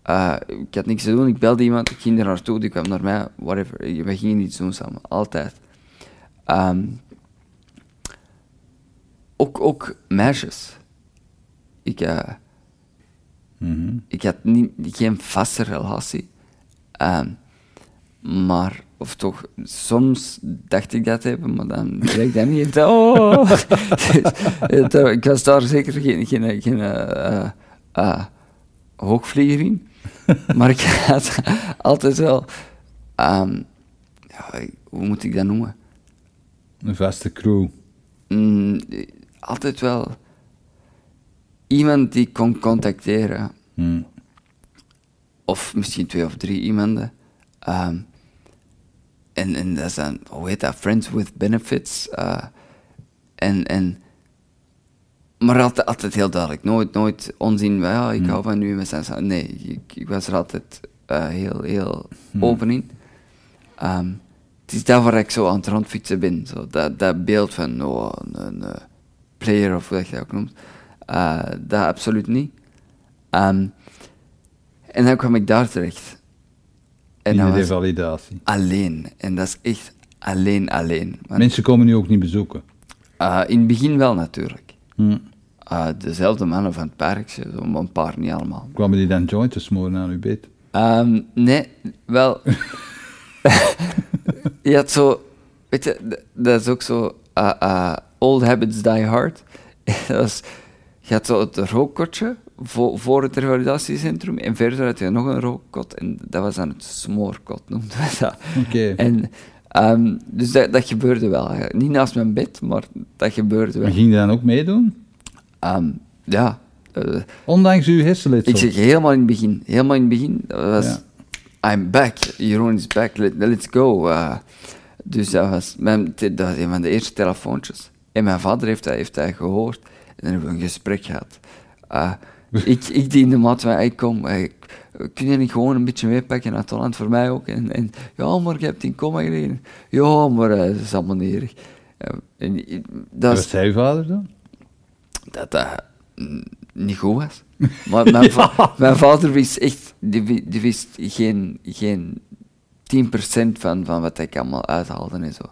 Uh, ik had niks te doen, ik belde iemand, ik ging er naartoe, die kwam naar mij, whatever. We gingen iets doen samen, altijd. Um, ook, ook meisjes. Ik, uh, mm -hmm. ik had niet, geen vaste relatie. Um, maar, of toch, soms dacht ik dat hebben, maar dan bleek dat niet. Oh. ik was daar zeker geen, geen, geen uh, uh, hoogvlieger in. maar ik had altijd wel, um, ja, hoe moet ik dat noemen? Een vaste crew. Mm, altijd wel iemand die ik kon contacteren. Hmm. Of misschien twee of drie iemanden. Um, en, en dat zijn, hoe heet dat, Friends with Benefits. Uh, en, en, maar altijd, altijd heel duidelijk. Nooit, nooit onzin, ja, ik hmm. hou van nu. We zijn, nee, ik, ik, was er altijd uh, heel, heel open in. Um, het is daar waar ik zo aan het rondfietsen ben. Zo, dat, dat beeld van oh, een, een player, of hoe je dat ook noemt. Uh, dat absoluut niet. Um, en dan kwam ik daar terecht. En in de revalidatie. Alleen. En dat is echt alleen, alleen. Mensen komen nu ook niet bezoeken? Uh, in het begin wel natuurlijk. Hmm. Uh, dezelfde mannen van het park, een paar niet allemaal. Kwamen die dan joints smoren aan uw bed? Um, nee, wel. je had zo, weet je, dat is ook zo, uh, old habits die hard. dat is, je had zo het rookkotje voor, voor het revalidatiecentrum. En verder had je nog een rookkot. En dat was dan het smoorkot, noemden we dat. Oké. En um, dus dat, dat, gebeurde wel. Niet naast mijn bed, maar dat gebeurde wel. En ging je dan ook meedoen? Um, ja. Uh, Ondanks uw hersenletsel? Ik zeg helemaal in het begin. Helemaal in het begin. Dat was... Ja. I'm back. Jeroen is back. Let, let's go. Uh, dus dat was, mijn, dat was een van de eerste telefoontjes. En mijn vader heeft dat, heeft dat gehoord. En dan hebben we een gesprek gehad. Uh, ik, ik die in de mat van, ik kom, kun je niet gewoon een beetje meepakken naar het land voor mij ook? En, en ja, maar je hebt in coma gelegen. Ja, maar uh, dat is allemaal niet erg. en, dat Wat zei je vader dan? Dat dat niet goed was. Maar mijn, va mijn, vader wist echt, die, die wist geen, geen 10% van, van wat ik allemaal uithaalde en zo.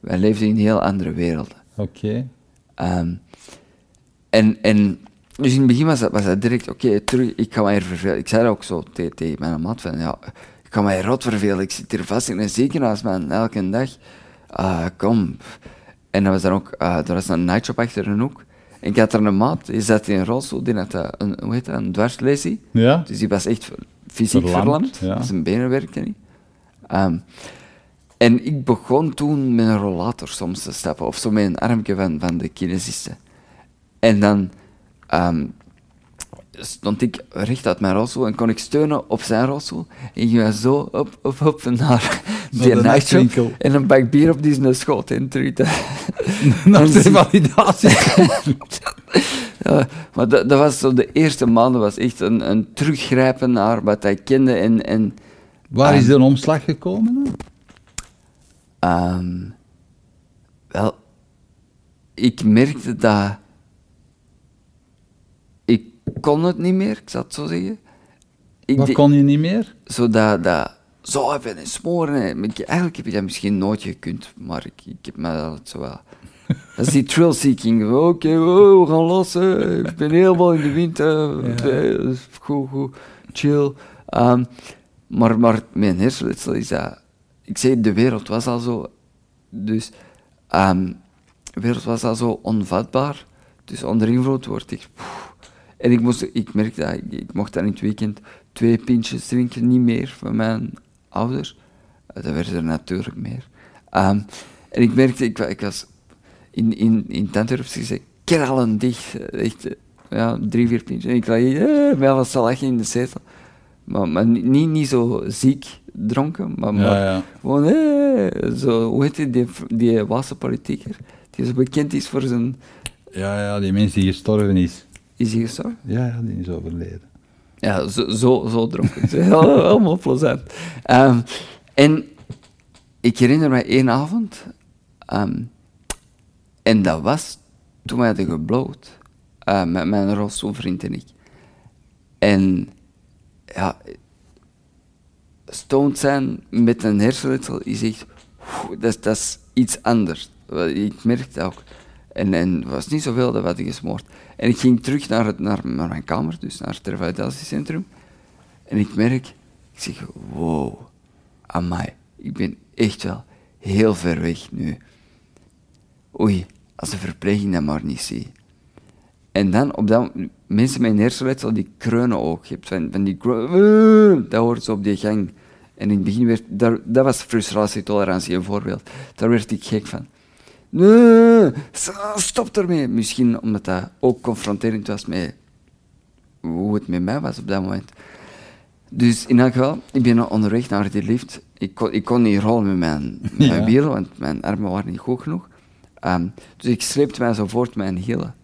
Wij leefden in heel andere werelden. Oké. Okay. Um, en, en dus in het begin was dat, was dat direct, oké, terug, ik ga mij vervelen. Ik zei dat ook zo tegen, mijn maat, van ja, ik ga mij rot vervelen, ik zit hier vast in een ziekenhuis, man, elke dag. Uh, kom. En dan was er ook, uh, er was een nightshop achter een hoek. Ik had er een maat, die zat in een rolstoel, die had eh, een, hoe heet dat, een dwarslesie. Ja. Dus die was echt fysiek verlamd, ja. zijn benen werkten niet. Um, en ik begon toen met een rollator soms te stappen, of zo met een armje van, van de kinesisten. En dan Um, stond ik recht uit mijn rolstoel en kon ik steunen op zijn rolstoel. En ging wij zo op, op, op naar die nachtwinkel. en een bak bier op die zijn schoot in. Naar de validatie. Ja, maar dat, dat was zo de eerste maanden was echt een, een teruggrijpen naar wat hij kende en, en Waar is de omslag gekomen? dan? Ehm, wel, ik merkte dat kon het niet meer, ik zal het zo zeggen. Ik Wat kon je niet meer? Zo dat, dat zo even en smoren. ik- Eigenlijk heb je dat misschien nooit gekund, maar ik, ik heb me dat zo wel... Dat is die thrill seeking. Oké, we gaan los. hè. Ik ben helemaal in de wind. Goed, goed, chill. Ehm, maar, maar mijn hersenletsel is dat... Ik zei, de wereld was al zo... Dus... ehm, de wereld was al zo onvatbaar. Dus onder invloed word ik... En ik, moest, ik merkte dat ik, ik mocht dan in het weekend twee pintjes drinken, niet meer van mijn ouders. Eh, Dat werden er natuurlijk meer. Ehm, en ik merkte, ik, wa- ik was in, in, in gezegd, krallen dicht. eh, Echt, eh, ja, drie, vier pintjes. En ik lag eh, met alles te lachen in de zetel. Maar, maar ni- niet, niet zo ziek dronken, maar, Ja, maar ja. gewoon, eh, zo, hoe heet die, die, die Waalse politieker? Die zo bekend is voor zijn... Ja, ja, die mens die gestorven is. Is hij gestorven? Ja, ja, die is overleden. Ja, zo, zo, zo dronken. Helemaal plezant. Ehm, en ik herinner me één avond, ehm, en dat was toen wij hadden gebloot, eh, met mijn rolstoelvriend en ik. En ja, stoned zijn met een hersenletsel is echt, dat, is- dat is iets anders. Ik merkte ook. En, en het was niet zoveel dat we hadden gesmoord. En ik ging terug naar, naar, mijn kamer, dus naar het revalidatiecentrum. En ik merk, ik zeg, wow, amai, ik ben echt wel heel ver weg nu. Oei, als de verpleging dat maar niet zie. En dan, op dat mensen met een hersenletsel, die kreunen ook. Je hebt van, die kreunen, dat hoort zo op die gang. En in het begin werd, daar, dat was frustratietolerantie, een voorbeeld. Daar werd ik gek van. Nee, stop ermee. Misschien omdat dat ook confronterend was met hoe het met mij was op dat moment. Dus in elk geval, ik ben onderweg naar die lift. Ik kon, ik kon niet rollen met mijn, mijn Ja. wielen, want mijn armen waren niet goed genoeg. Ehm, dus ik sleepte mij zo voort met mijn hielen.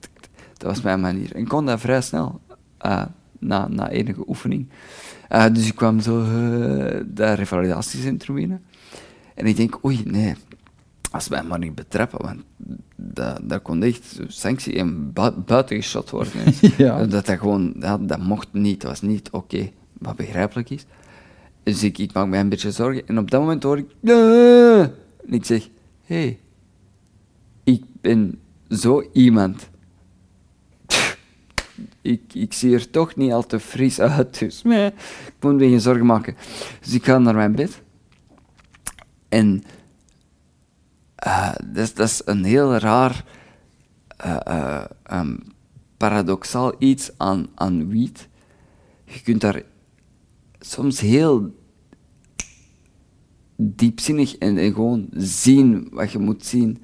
Dat was mijn manier. En ik kon dat vrij snel, eh, na, na enige oefening. Eh, dus ik kwam zo eh dat revalidatiecentrum binnen. En ik denk, oei, nee, als mij maar niet betrappen, want dat, dat kon echt sanctie en bu buiten geschot worden. Ja. Dat dat gewoon, ja, dat mocht niet, dat was niet oké, wat begrijpelijk is. Dus ik, ik maak mij een beetje zorgen. En op dat moment hoor ik, "Nee." en ik zeg, hé, hey, ik ben zo iemand. Ik, ik zie er toch niet al te fris uit, dus nee, ik moet me geen zorgen maken. Dus ik ga naar mijn bed. En eh, dat, is, dat is een heel raar, eh, eh, ehm, paradoxaal iets aan, aan wiet. Je kunt daar soms heel diepzinnig en, en gewoon zien wat je moet zien.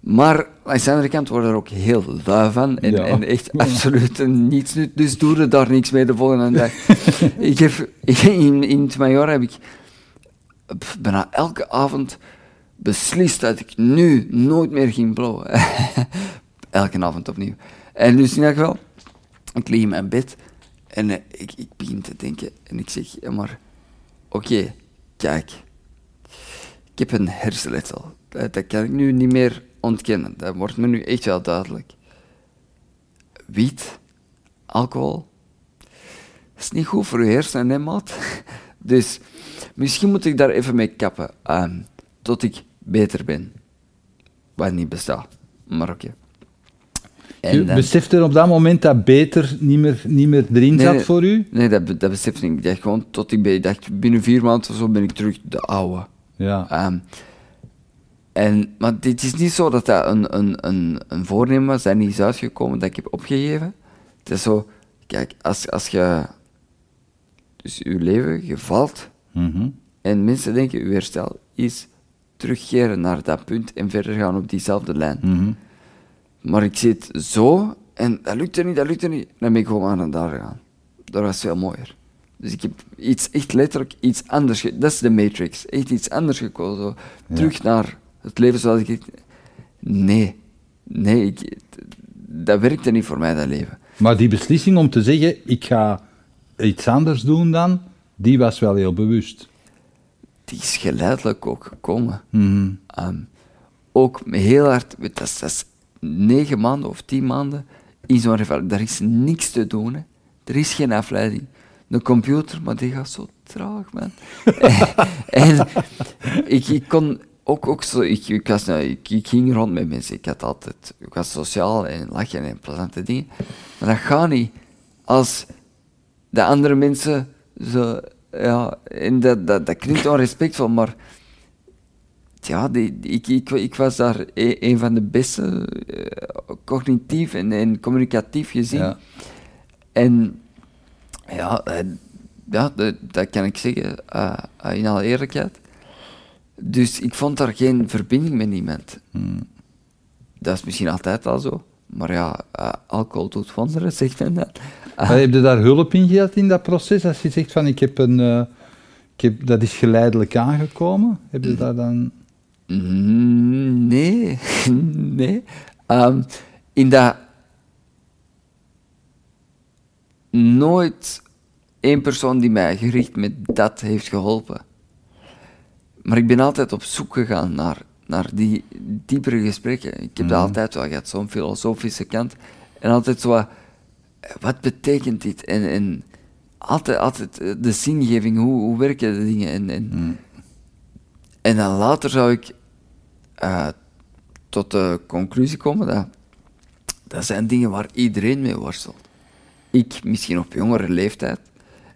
Maar aan de andere kant worden er ook heel lui van en, Ja. en echt absoluut niets nut. Dus doe er daar niks mee de volgende dag. ik heb, in, in het major heb ik bijna elke avond beslist dat ik nu nooit meer ging blowen. elke avond opnieuw. En dus in elk geval, ik lig in mijn bed en eh, ik, ik begin te denken en ik zeg, ja maar, oké, kijk, ik heb een hersenletsel. Dat, dat kan ik nu niet meer ontkennen. Dat wordt me nu echt wel duidelijk. Wiet, alcohol, dat is niet goed voor je hersenen, hè? Dus misschien moet ik daar even mee kappen, ehm, tot ik beter ben. Wat niet bestaat, maar oké. En Je dan- besefte op dat moment dat beter niet meer, niet meer erin Nee, zat voor u? Nee, dat, dat besefte ik. Ik dacht gewoon tot ik, ben, ik dacht binnen vier maanden of zo ben ik terug de oude. Ja. Ehm, en, maar dit is niet zo dat dat een, een, een, een voornemen was dat niet is uitgekomen dat ik heb opgegeven. Het is zo, kijk, als, als je dus je leven, je valt Mhm. en mensen denken, je herstel is terugkeren naar dat punt en verder gaan op diezelfde lijn. Mhm. Maar ik zit zo En dat lukte niet, dat lukte niet. Dan ben ik gewoon aan het daar gegaan. Dat was veel mooier. Dus ik heb iets, echt letterlijk iets anders... Dat is de Matrix. Echt iets anders gekozen. Zo. Terug naar het leven zoals ik... Nee. Nee, ik, dat werkte niet voor mij, dat leven. Maar die beslissing om te zeggen, ik ga iets anders doen dan, die was wel heel bewust. Die is geleidelijk ook gekomen. Mhm. Ehm, ook heel hard, dat is, dat is negen maanden of tien maanden in zo'n reval. Daar is niks te doen. Hè. Er is geen afleiding. De computer, maar die gaat zo traag, man. en ik, ik kon ook, ook zo, ik, ik, was, nou, ik, ik ging rond met mensen. Ik had altijd, ik was sociaal en lachen en plezante dingen. Maar dat gaat niet als de andere mensen zo, ja, en dat, dat, dat klinkt onrespectvol, maar ja, die, ik, ik, ik was daar e- een van de beste, eh, cognitief en, en communicatief gezien. Ja. En ja, eh, ja dat, dat kan ik zeggen, eh, in alle eerlijkheid. Dus ik vond daar geen verbinding met niemand. Dat is misschien altijd al zo, maar ja, eh, alcohol doet wonderen, zegt men dat. Maar heb je daar hulp in gehad in dat proces? Als je zegt van, ik heb een... eh, ik heb, dat is geleidelijk aangekomen. Heb je daar dan... Mm, Nee, nee. Ehm, in dat nooit één persoon die mij gericht met dat heeft geholpen. Maar ik ben altijd op zoek gegaan naar, naar die diepere gesprekken. Ik heb dat altijd wel gehad, zo'n filosofische kant. En altijd zo, wat, wat betekent dit? En, en altijd, altijd eh, de zingeving, hoe, hoe werken de dingen? En, en, en dan later zou ik eh, tot de conclusie komen dat dat zijn dingen waar iedereen mee worstelt. Ik misschien op jongere leeftijd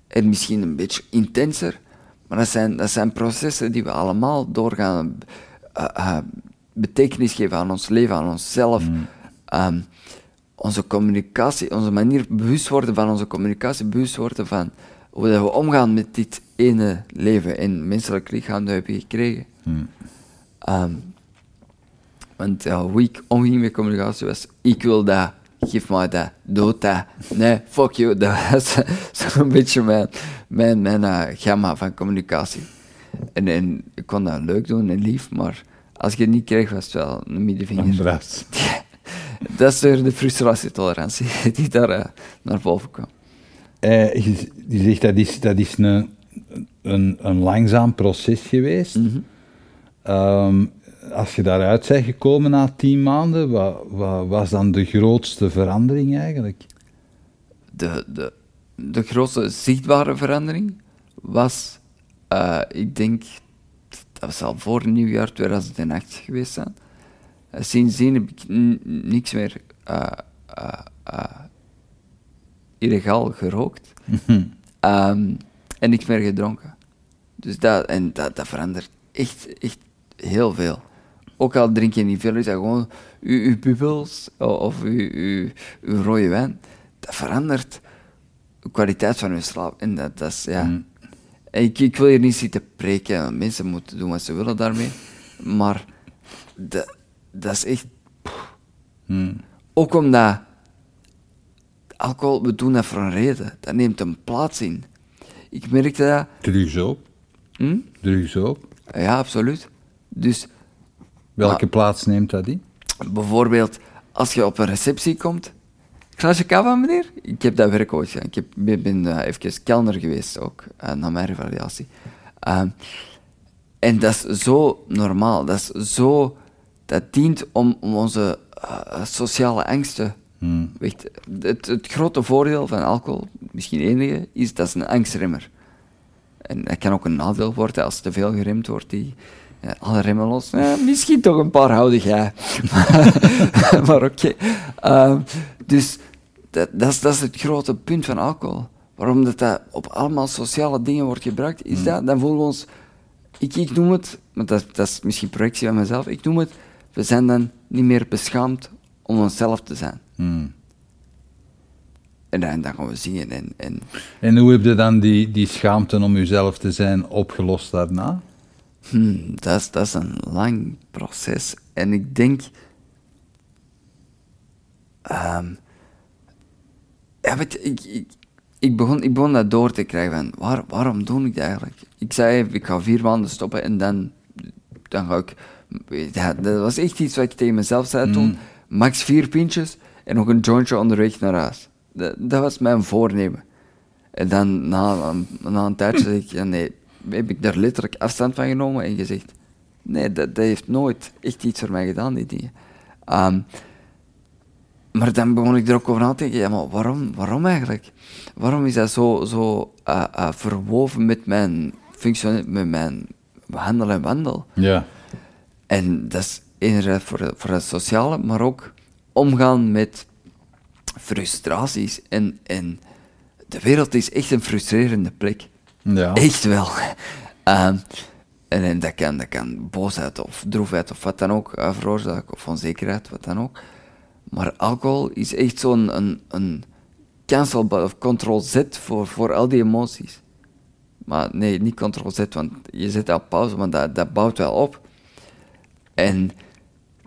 en misschien een beetje intenser, maar dat zijn, dat zijn processen die we allemaal doorgaan. Eh, eh, betekenis geven aan ons leven, aan onszelf. Ehm, onze communicatie, onze manier bewust worden van onze communicatie, bewust worden van hoe dat we omgaan met dit ene leven en menselijk lichaam dat we hebben gekregen. Ehm, want hoe ik omging met communicatie was, ik wil dat, geef mij dat, doe dat. Nee, fuck you, dat was zo'n beetje mijn, mijn, mijn eh, gamma van communicatie. En, en ik kon dat leuk doen en lief, maar als ik het niet kreeg, was het wel een middenvinger. Dat is weer de frustratietolerantie die daar eh, naar boven kwam. Eh, je, je zegt dat is, dat is een, een, een langzaam proces geweest. Ehm, als je daaruit bent gekomen na tien maanden, wat, wat was dan de grootste verandering eigenlijk? de, de, de grootste zichtbare verandering was, eh, ik denk, dat was al voor nieuwjaar 2008 geweest zijn. Eh, sindsdien heb ik niks meer eh, illegaal gerookt Ehm, en niks meer gedronken. Dus dat, en dat, dat verandert echt, echt heel veel. Ook al drink je niet veel, is dat gewoon uw, uw bubbels of uw, uw, uw rode wijn. Dat verandert de kwaliteit van je slaap. En dat, dat is, ja... En Ik, ik wil hier niet zitten preken, mensen moeten doen wat ze willen daarmee. Maar dat, dat is echt... Ook omdat alcohol, we doen dat voor een reden. Dat neemt een plaats in. Ik merkte dat... Drugs ook. Hm? Drugs ook. Ja, absoluut. Dus Welke Maar- plaats neemt dat in? bijvoorbeeld, als je op een receptie komt... Glaasje kava, meneer? Ik heb dat werk ooit gedaan. Ik heb, ben, ben eh, even kelner geweest ook, na mijn revalidatie. Ehm, en dat is zo normaal. Dat is zo... Dat dient om, om onze eh, sociale angsten weg te... Het, het grote voordeel van alcohol, misschien enige, is dat is een angstremmer. En dat kan ook een nadeel worden als te veel geremd wordt. Die, ja, alle remmen los. Ja, misschien toch een paar houden jij. maar oké. Ehm, dus dat, dat, is, dat is het grote punt van alcohol. Waarom dat, dat op allemaal sociale dingen wordt gebruikt, is dat, dan voelen we ons... Ik, ik noem het, maar dat, dat is misschien projectie van mezelf, ik noem het, we zijn dan niet meer beschaamd om onszelf te zijn. En dan, dan gaan we zingen en, en En hoe heb je dan die, die schaamte om jezelf te zijn opgelost daarna? Hmm, dat, is, dat is een lang proces. En ik denk. ehm, ja, weet ik, ik, ik, begon, ik begon dat door te krijgen van, waar, waarom doe ik dat eigenlijk? Ik zei, ik ga vier maanden stoppen en dan, dan ga ik... Ja, dat was echt iets wat ik tegen mezelf zei toen. Max vier pintjes en nog een jointje onderweg naar huis. Dat, dat was mijn voornemen. En dan, na, na een tijdje zeg ik, ja, nee, heb ik daar letterlijk afstand van genomen en gezegd, nee, dat, dat heeft nooit echt iets voor mij gedaan, die dingen. Ehm, maar dan begon ik er ook over na te denken, ja, maar waarom, waarom eigenlijk? Waarom is dat zo, zo uh, uh, verwoven met mijn functie, met mijn handel en wandel? Ja. En dat is enerzijds voor, voor het sociale, maar ook omgaan met frustraties. En, en de wereld is echt een frustrerende plek. Ja. Echt wel. Ehm, en, en dat, kan, dat kan boosheid of droefheid of wat dan ook uh, veroorzaken, of onzekerheid, wat dan ook. Maar alcohol is echt zo'n een, een cancel of control-z voor, voor al die emoties. Maar nee, niet control-z, want je zet op pauze, want dat, dat bouwt wel op. En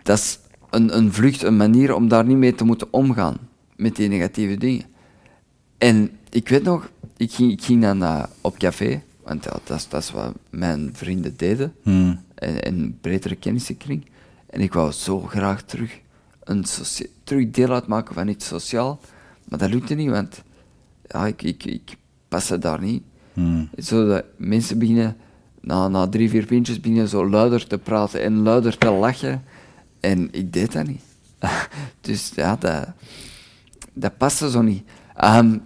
dat is een, een vlucht, een manier om daar niet mee te moeten omgaan, met die negatieve dingen. En ik weet nog, ik ging, ik ging dan uh, op café, want dat, is, dat is wat mijn vrienden deden, Hmm. en, en bredere kennissenkring. En ik wou zo graag terug, een socia- terug deel uitmaken van iets sociaal, maar dat lukte niet, want ja, ik, ik, ik daar niet. Hmm. Zo dat mensen beginnen, na, na drie, vier pintjes, beginnen zo luider te praten en luider te lachen. En ik deed dat niet. dus ja, dat, dat paste zo niet. Ehm,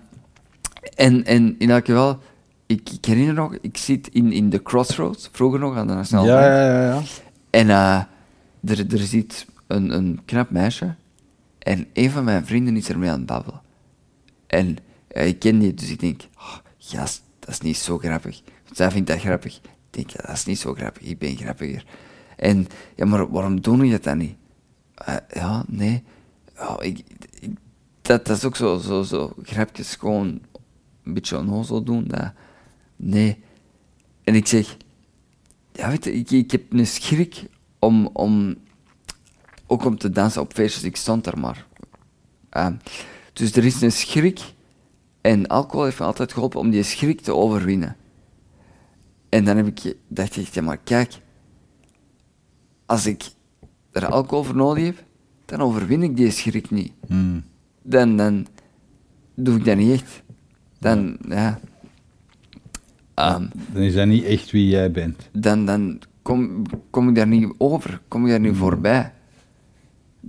en, en in elk geval, ik, ik herinner nog, ik zit in, in de Crossroads, vroeger nog aan de Nationale Ja, Bank. ja, ja, ja. En eh, er, er zit een, een knap meisje en een van mijn vrienden is ermee aan het babbelen. En ja, ik ken die, dus ik denk, oh, gast, dat is niet zo grappig. Zij vindt dat grappig. Ik denk, ja, dat is niet zo grappig, ik ben grappiger. En, ja, maar waarom doen je dat niet? Eh, ja, nee. Ja, ik, dat, dat is ook zo, zo, zo grapjes gewoon een beetje onnozel doen. Nee. En ik zeg, ja, weet je, ik, ik heb een schrik om, om ook om te dansen op feestjes. Ik stond daar maar. Ehm, dus er is een schrik en alcohol heeft me altijd geholpen om die schrik te overwinnen. En dan heb ik, dacht ik, ja maar kijk, als ik er alcohol voor nodig heb, dan overwin ik die schrik niet. Hmm. Dan, dan doe ik dat niet echt. Dan, ja. Ehm, Dan is dat niet echt wie jij bent. dan, dan kom, kom ik daar niet over, kom ik daar niet voorbij.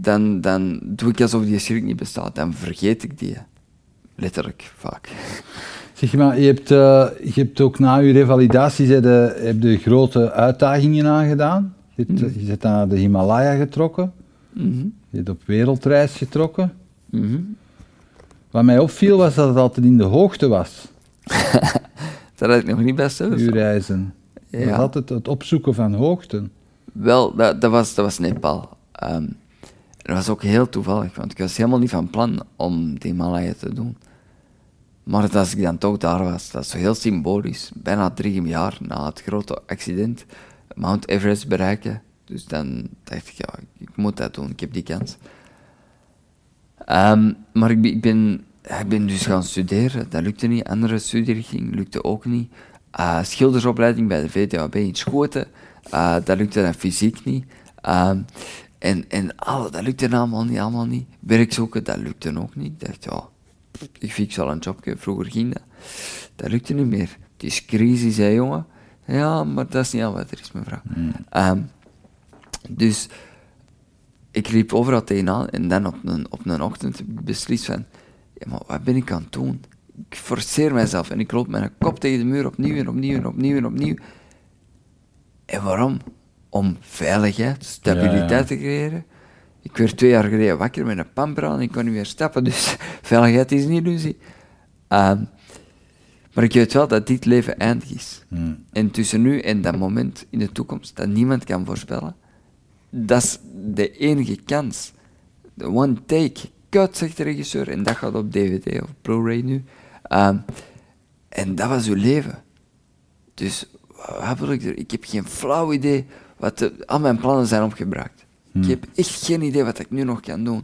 Dan, dan doe ik alsof die schrik niet bestaat, dan vergeet ik die. Letterlijk, vaak. Zeg maar, je hebt, eh, je hebt ook na je revalidatie heb je grote uitdagingen aangedaan. Je, hebt, je bent naar de Himalaya getrokken. Mhm. Je bent op wereldreis getrokken. Mhm. Wat mij opviel was dat het altijd in de hoogte was, Dat had ik nog niet best uw uit. reizen. Het was Ja. altijd het opzoeken van hoogten. Wel, dat, dat, was, dat was Nepal. Ehm, dat was ook heel toevallig, want ik was helemaal niet van plan om de Himalaya te doen. Maar als ik dan toch daar was, dat is heel symbolisch. Bijna drie jaar na het grote accident, Mount Everest bereiken. Dus dan dacht ik, ja, ik moet dat doen, ik heb die kans. Ehm, maar ik ben, ik, ben, dus gaan studeren, dat lukte niet. Andere studierichting lukte ook niet. Eh, schildersopleiding bij de VTHB in Schoten, eh, dat lukte dan fysiek niet. Ehm, en en alle, dat lukte allemaal niet, allemaal niet. Werk zoeken, dat lukte ook niet. Ik dacht, ja, ik fix wel een jobje. Vroeger ging dat. Dat lukte niet meer. Het is crisis, hè, jongen. Ja, maar dat is niet al wat er is, mevrouw. Ehm, dus ik liep overal tegenaan en dan op een, op een ochtend beslist van, ja, maar wat ben ik aan het doen? Ik forceer mezelf en ik loop met een kop tegen de muur opnieuw en opnieuw en opnieuw en opnieuw. En waarom? Om veiligheid, stabiliteit Ja, ja. te creëren. Ik werd twee jaar geleden wakker met een pamper aan en ik kon niet meer stappen, dus veiligheid is een illusie. Ehm, maar ik weet wel dat dit leven eindig is. Hmm. En tussen nu en dat moment in de toekomst dat niemand kan voorspellen, dat is de enige kans. De one take. Kut, zegt de regisseur. En dat gaat op DVD of Blu-ray nu. Ehm, en dat was uw leven. Dus wat wil ik er? Ik heb geen flauw idee wat de, al mijn plannen zijn opgebracht. Ik heb echt geen idee wat ik nu nog kan doen.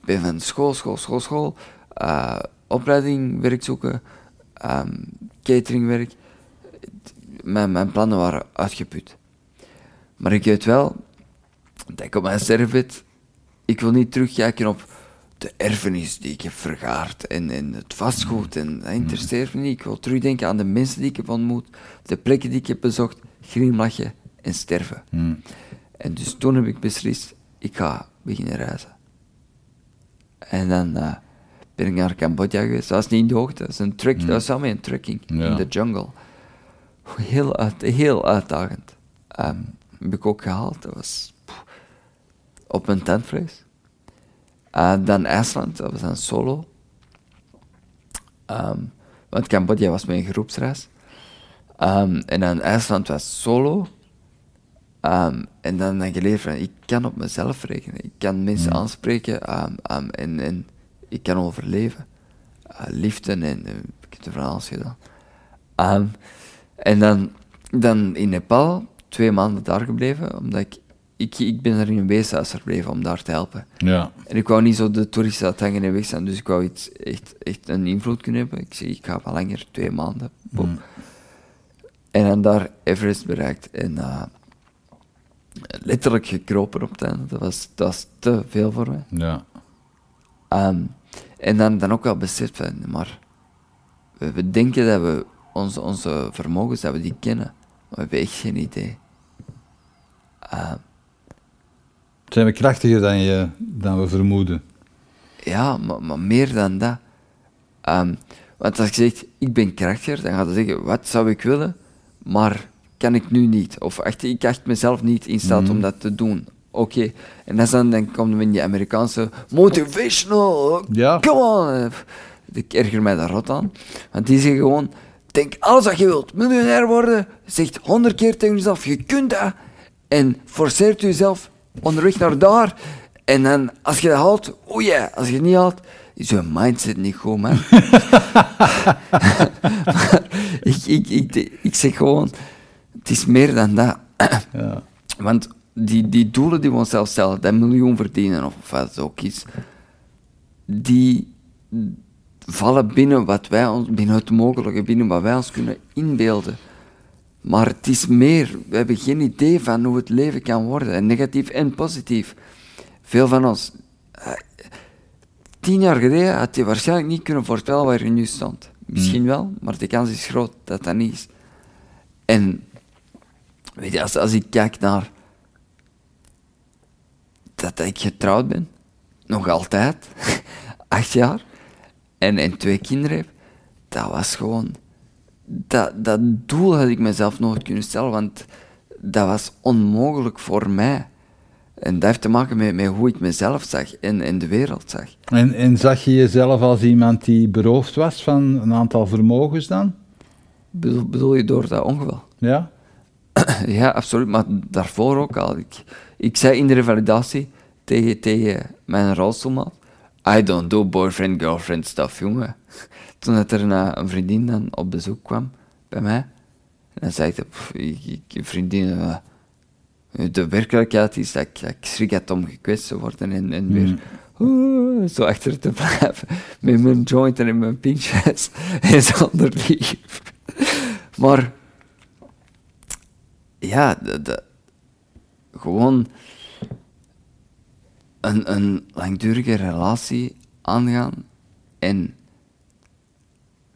Ik ben van school, school, school, school. eh, opleiding zoeken, ehm, cateringwerk. Mijn, mijn plannen waren uitgeput. Maar ik weet wel dat ik op mijn sterfbed, ik wil niet terugkijken op de erfenis die ik heb vergaard en, en het vastgoed. En dat interesseert me niet. Ik wil terugdenken aan de mensen die ik heb ontmoet, de plekken die ik heb bezocht, glimlachen en sterven. Hmm. En dus toen heb ik beslist, ik ga beginnen reizen. En dan uh, ben ik naar Cambodja geweest. Dat was niet in de hoogte, dat was een trek, dat was allemaal een trekking in de jungle. Heel, uit, heel uitdagend. Um, heb ik ook gehaald. Dat was op een tentvlees. Uh, dan IJsland, dat was een solo. Um, want Cambodja was mijn groepsreis. Um, en dan IJsland was solo. Um, en dan ik geleerd van, ik kan op mezelf rekenen. Ik kan mensen mm. aanspreken en, en ik kan overleven. Uh, liefde en, en ik heb er van alles gedaan. en dan, dan in Nepal, twee maanden daar gebleven, omdat ik ik, ik ben er in een weeshuis verbleven om daar te helpen. Ja. En ik wou niet zo de toeristen uithangen en weg zijn, dus ik wou iets, echt, echt een invloed kunnen hebben. Ik zeg, ik ga wel langer, twee maanden. Mm. En dan daar Everest bereikt en uh, letterlijk gekropen op het einde. Dat was, dat was te veel voor mij. Ja. Um, en dan, dan ook wel beseft van, maar we, we, denken dat we onze, onze vermogens, dat we die kennen, maar we hebben echt geen idee. Uh, zijn we krachtiger dan, je, dan we vermoeden? Ja, maar, maar meer dan dat. Um, want als je zegt, ik ben krachtiger, dan gaat je zeggen, wat zou ik willen, maar kan ik nu niet. Of echt, ik acht mezelf niet in staat mm. om dat te doen. Oké, en dan, dan komen we in die Amerikaanse motivational, ja. come on. Ik erger mij daar rot aan. Want die zeggen gewoon, denk alles wat je wilt, miljonair worden, zegt honderd keer tegen jezelf, je kunt dat. En forceert jezelf onderweg naar daar. En dan, als je dat haalt, oh ja, als je het niet haalt, is je mindset niet goed, man. ik, ik, ik, ik zeg gewoon, het is meer dan dat. ja. Want die, die doelen die we onszelf stellen, dat miljoen verdienen of wat het ook is, die vallen binnen wat wij ons, binnen het mogelijke, binnen wat wij ons kunnen inbeelden. Maar het is meer, we hebben geen idee van hoe het leven kan worden, negatief en positief. Veel van ons, eh, tien jaar geleden had je waarschijnlijk niet kunnen voorspellen waar je nu stond. Misschien hmm. wel, maar de kans is groot dat dat niet is. En weet je, als, als ik kijk naar dat ik getrouwd ben, nog altijd, acht jaar, en, en twee kinderen heb, dat was gewoon dat, dat doel had ik mezelf nooit kunnen stellen, want dat was onmogelijk voor mij. En dat heeft te maken met, met hoe ik mezelf zag en, en de wereld zag. En, en zag je jezelf als iemand die beroofd was van een aantal vermogens dan? Bedoel, bedoel je door dat ongeval? Ja. ja, absoluut. Maar daarvoor ook al. Ik, ik zei in de revalidatie tegen, tegen mijn rolstoelmaat, I don't do boyfriend-girlfriend stuff, jongen toen dat er een, een vriendin dan op bezoek kwam bij mij, en dan zei ik, ik, vriendin, uh, de werkelijkheid is dat ik, ik schrik had om gekwetst te worden en, en weer uh, zo achter te blijven met mijn joint en mijn pinches en zonder lief. maar ja, de, de, gewoon een, een langdurige relatie aangaan en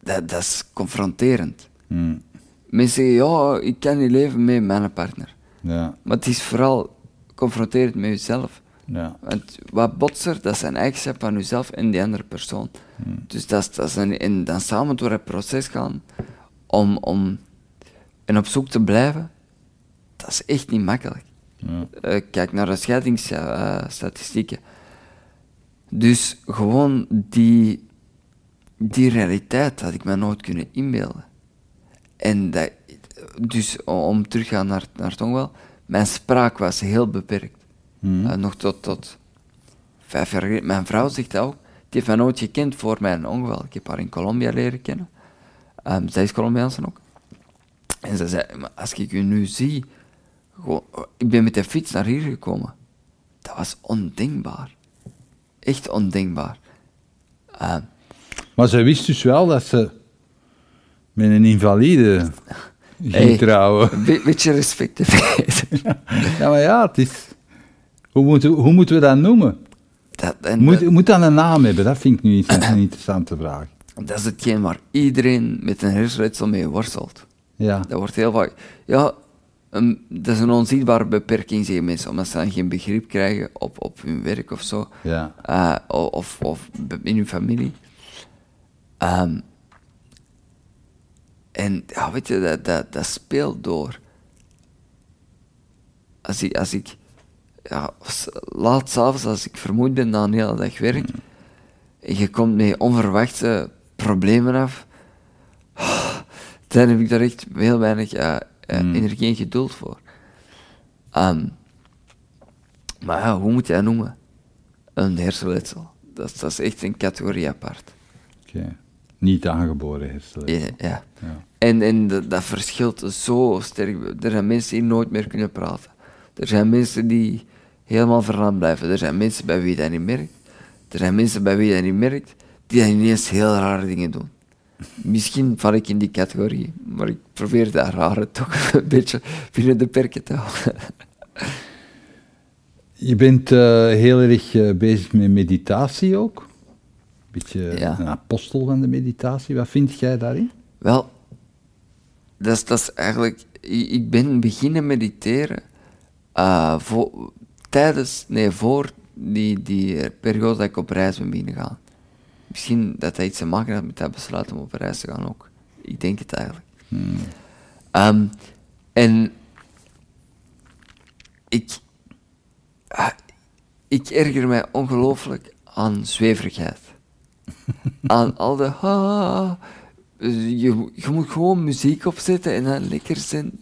dat, dat is confronterend. Hmm. Mensen zeggen, ja, ik kan niet leven met mijn partner. Ja. Maar het is vooral confronterend met jezelf. Ja. Want wat botser, dat zijn eigenschap van jezelf en die andere persoon. Hmm. Dus dat dat is een, en dan samen door het proces gaan om, om en op zoek te blijven, dat is echt niet makkelijk. Ja. Uh, kijk naar de scheidingsstatistieken. dus gewoon die die realiteit had ik me nooit kunnen inbeelden. En dat, dus om terug te gaan naar, naar Tongwel, mijn spraak was heel beperkt. Hmm. Uh, nog tot, tot vijf jaar geleden. Mijn vrouw zegt ook, die heeft mij nooit gekend voor mijn ongeval. Ik heb haar in Colombia leren kennen. Um, zij is Colombiaanse ook. En ze zei, maar als ik u nu zie, gewoon, ik ben met de fiets naar hier gekomen. Dat was ondenkbaar. Echt ondenkbaar. Uh, Maar ze wist dus wel dat ze met een invalide ging Hey. trouwen. Een be- beetje respect. Ja, maar ja, het is... Hoe moeten, hoe moeten we dat noemen? Dat, en Moet, dat, moet dat een naam hebben? Dat vind ik nu iets- een interessante vraag. dat is hetgeen waar iedereen met een hersenletsel mee worstelt. Ja. Dat wordt heel vaak... Ja, een- dat is een onzichtbare beperking, zeggen mensen, omdat ze dan geen begrip krijgen op, op hun werk of zo. Ja. Eh, of, of in hun familie. Ehm, en ja, weet je, dat, dat, dat speelt door. Als ik, als ik ja, laat s'avonds, als ik vermoeid ben na een hele dag werk, en je komt met onverwachte problemen af, dan heb ik daar echt heel weinig eh, Mm. en geduld voor. Ehm, maar ja, hoe moet je dat noemen? Een hersenletsel. Dat, is- dat is echt een categorie apart. Oké. Niet aangeboren hersenletsel. Ja. ja. Ja. En, en dat, dat verschilt zo sterk. Er zijn mensen die nooit meer kunnen praten. Er zijn mensen die helemaal verlamd blijven. Er zijn mensen bij wie je dat niet merkt. Er zijn mensen bij wie je dat niet merkt, die dan ineens heel rare dingen doen. Misschien val ik in die categorie, maar ik probeer dat rare toch een beetje binnen de perken te houden. Je bent eh, heel erg eh, bezig met meditatie ook. Beetje Ja. een apostel van de meditatie. Wat vind jij daarin? Wel, dat is, dat is eigenlijk... Ik ben beginnen mediteren eh, voor, tijdens, nee, voor die, die periode dat ik op reis ben beginnen gaan. Misschien dat dat iets te maken had met dat besluit om op reis te gaan ook. Ik denk het eigenlijk. Ehm, en ik, ah, ik erger mij ongelooflijk aan zweverigheid. aan al de... ah, je, je moet gewoon muziek opzetten en dan lekker zijn.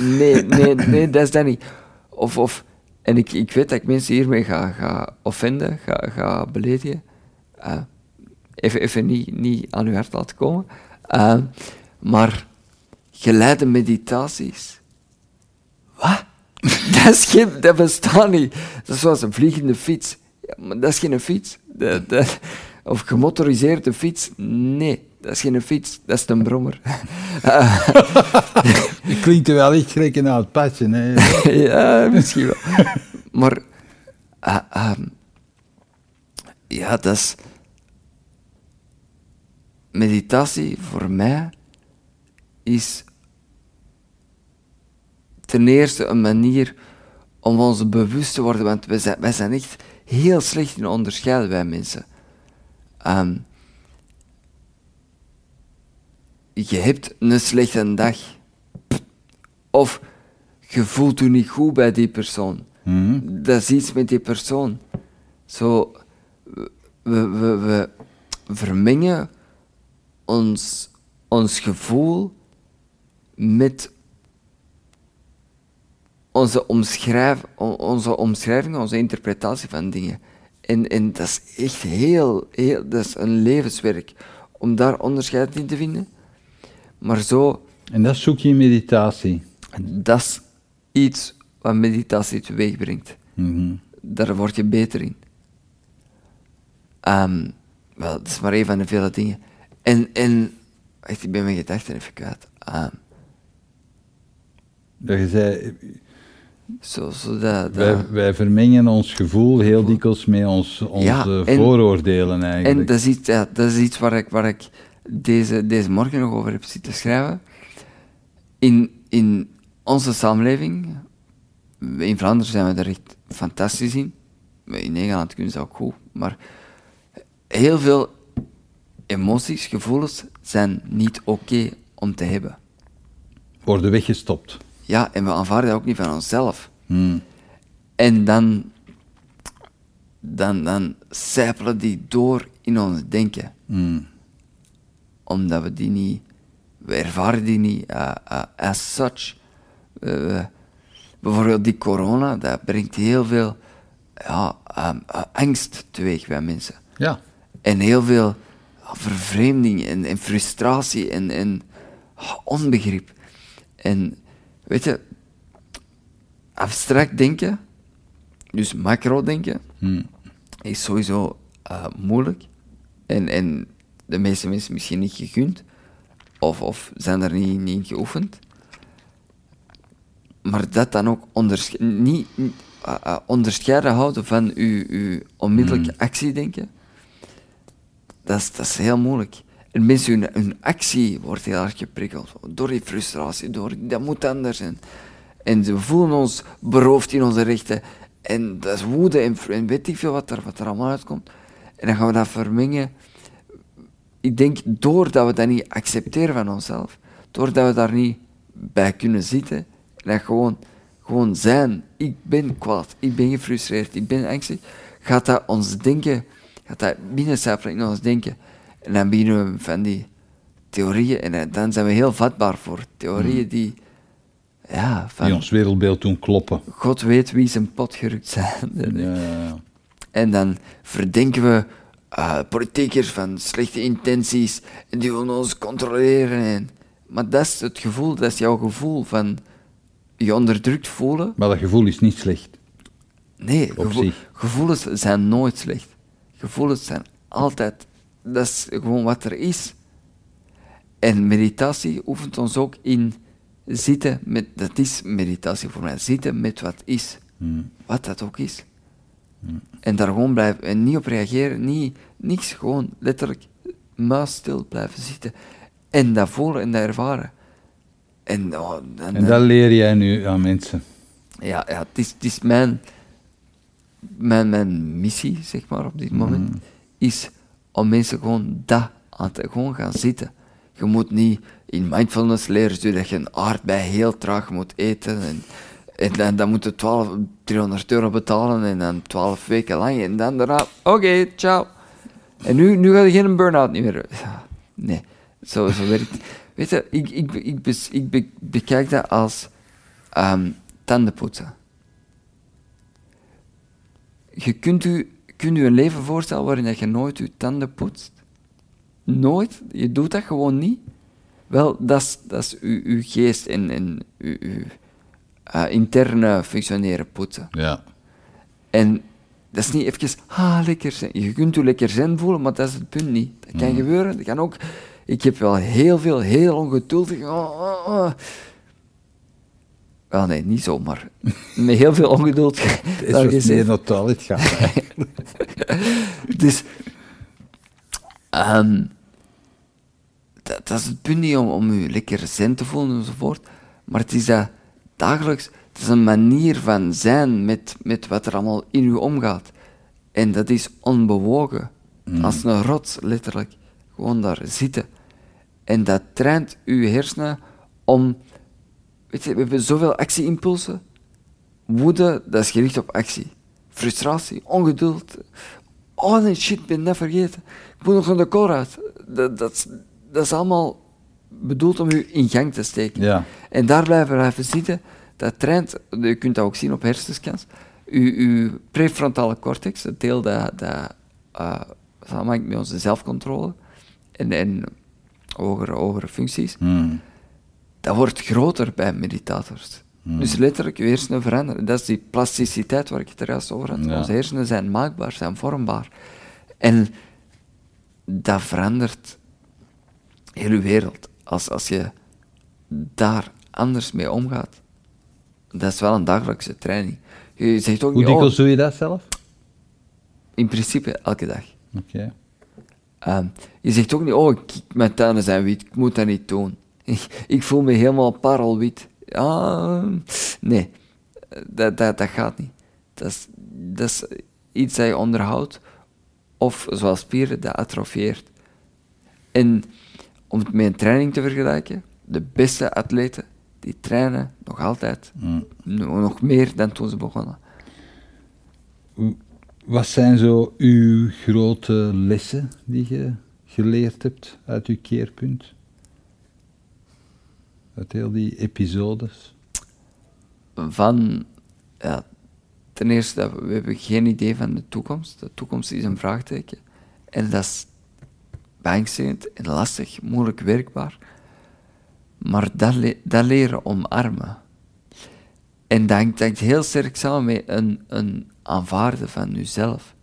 Nee, nee, nee, dat is dat niet. Of, of, en ik, ik weet dat ik mensen hiermee ga, ga offenden, ga, ga beledigen. Eh, even even niet, niet aan uw hart laten komen. Eh, maar geleide meditaties. Wat? dat, is geen, dat bestaat niet. Dat is zoals een vliegende fiets. Ja, maar dat is geen fiets. Dat, dat- of gemotoriseerde fiets. Nee, dat is geen fiets. Dat is een brommer. Je klinkt er wel echt gelijk naar het padje. Hè? ja, misschien wel. Maar, eh, ehm, ja, dat is. Meditatie voor mij is ten eerste een manier om ons bewust te worden, want wij zijn, wij zijn echt heel slecht in onderscheiden, wij mensen. Ehm, je hebt een slechte dag. Of je voelt je niet goed bij die persoon. Mhm. Dat is iets met die persoon. Zo, we, we, we, we vermengen ons, ons gevoel met onze, omschrijf, on- onze omschrijving, onze interpretatie van dingen. En, en dat is echt heel, heel, dat is een levenswerk om daar onderscheid in te vinden. Maar zo, En dat zoek je in meditatie. dat is iets wat meditatie teweeg brengt. Mhm. Daar word je beter in. Ehm, wel, dat is maar een van de vele dingen. En, en wacht, ik ben mijn gedachten even kwijt. Ehm, Dat je zei, zo, zo dat, dat- wij, wij vermengen ons gevoel heel dikwijls met ons, onze Ja, en- vooroordelen eigenlijk. En dat is iets, ja, dat is iets waar ik, waar ik deze, deze morgen nog over heb zitten schrijven. In, in onze samenleving, in Vlaanderen zijn we daar echt fantastisch in. In Nederland kunnen ze ook goed. Maar heel veel emoties, gevoelens zijn niet oké om te hebben. Worden weggestopt. Ja, en we aanvaarden dat ook niet van onszelf. Mhm. En dan, dan, dan sijpelen die door in ons denken. Mhm. Omdat we die niet, we ervaren die niet eh, eh, as such. Eh, bijvoorbeeld die corona, dat brengt heel veel ja, eh, angst teweeg bij mensen. Ja. En heel veel vervreemding en, en frustratie en, en onbegrip. En weet je, abstract denken, dus macro denken, Mhm. is sowieso eh, moeilijk. En, en de meeste mensen misschien niet gegund, of, of zijn er niet, niet in geoefend. Maar dat dan ook ondersche niet, uh, uh, onderscheiden houden van uw, uw onmiddellijke Mm. actiedenken, dat is, dat is heel moeilijk. En mensen, hun, actie wordt heel erg geprikkeld door die frustratie, door dat moet anders. En, en ze voelen ons beroofd in onze rechten. En dat is woede en, weet ik veel wat er, wat er allemaal uitkomt. En dan gaan we dat vermengen. Ik denk, doordat we dat niet accepteren van onszelf, doordat we daar niet bij kunnen zitten, en dat gewoon, gewoon zijn, ik ben kwaad, ik ben gefrustreerd, ik ben angstig, gaat dat ons denken, gaat dat binnencijferen in ons denken. En dan beginnen we van die theorieën, en eh, dan zijn we heel vatbaar voor theorieën die, ja, van Die ons wereldbeeld doen kloppen. God weet wie zijn pot gerukt zijn. Ja, ja, ja. En dan verdenken we eh, politiekers van slechte intenties en die willen ons controleren. En, maar dat is het gevoel, dat is jouw gevoel van je onderdrukt voelen. Maar dat gevoel is niet slecht. Nee, zich. gevoelens zijn nooit slecht. Gevoelens zijn altijd, dat is gewoon wat er is. En meditatie oefent ons ook in zitten met, dat is meditatie voor mij, zitten met wat is. Hmm. Wat dat ook is. En daar gewoon blijven, en niet op reageren, niet, niks, gewoon letterlijk muisstil blijven zitten. En dat voelen en dat ervaren. En, oh, dan- En dat leer jij nu aan mensen. ja, ja het, is, het is mijn, mijn, mijn missie, zeg maar, op dit moment, Mhm. is om mensen gewoon dat aan te gewoon gaan zitten. Je moet niet in mindfulness leren, zodat je een aardbei heel traag moet eten. En, en dan, dan moet je 12, 300 euro betalen en dan 12 weken lang. En dan daarna, oké, ciao. En nu, nu ga je geen burn-out meer. Nee, zo, zo werkt het. Weet je, ik, ik, ik, ik be- bekijk dat als ehm tandenpoetsen. Je kunt u, kunt u een leven voorstellen waarin dat je nooit je tanden poetst. Nooit. Je doet dat gewoon niet. Wel, dat is, dat is uw, uw geest en, en uw, uw eh, interne functioneren poetsen. Ja. En dat is niet even, ah, lekker zijn. Je kunt je lekker zijn voelen, maar dat is het punt niet. Dat kan gebeuren. Dat kan ook. Ik heb wel heel veel, heel ongeduldig. Oh, oh, oh. Wel, nee, niet zo, maar met heel veel ongeduld. Het daar is meer naar het toilet gaan. Dus, ehm, dat, dat is het punt niet om, om je lekker zen te voelen enzovoort, maar het is dat dagelijks, het is een manier van zijn met, met wat er allemaal in u omgaat. En dat is onbewogen, als een rots, letterlijk. Gewoon daar zitten. En dat traint uw hersenen om, weet je, we hebben zoveel actieimpulsen. Woede, dat is gericht op actie. Frustratie, ongeduld. Oh nee, shit, ik ben net vergeten. Ik moet nog een decor uit. Dat, dat, is- dat is allemaal bedoeld om u in gang te steken. Ja. En daar blijven blijven zitten, dat traint, je kunt dat ook zien op hersenscans, uw, uw prefrontale cortex, het deel dat, dat eh, samenhangt met onze zelfcontrole en, en hogere, hogere functies, Hmm. Dat wordt groter bij meditators. Dus letterlijk, je hersenen veranderen. Dat is die plasticiteit waar ik het er juist over had. Ja. Onze hersenen zijn maakbaar, zijn vormbaar. En dat verandert heel je wereld. Als, als je daar anders mee omgaat. Dat is wel een dagelijkse training. Je zegt ook Hoe niet, dikwijls oh, doe je dat zelf? in principe elke dag. Oké. Ehm, je zegt ook niet, oh, mijn tanden zijn wit, ik moet dat niet doen. Ik, ik voel me helemaal parelwit. Ja, nee, dat, dat, dat gaat niet. Dat is, dat is iets dat je onderhoudt, of zoals spieren, dat atrofieert. En om het met een training te vergelijken, de beste atleten, die trainen nog altijd, no- nog meer dan toen ze begonnen. Wat zijn zo uw grote lessen die je geleerd hebt uit uw keerpunt? Uit heel die episodes? van, ja, ten eerste, dat we, we hebben geen idee van de toekomst. De toekomst is een vraagteken. En dat is beangstigend en lastig, moeilijk werkbaar. Maar dat, le- dat leren omarmen. En dat hangt, heel sterk samen met een, een aanvaarden van jezelf.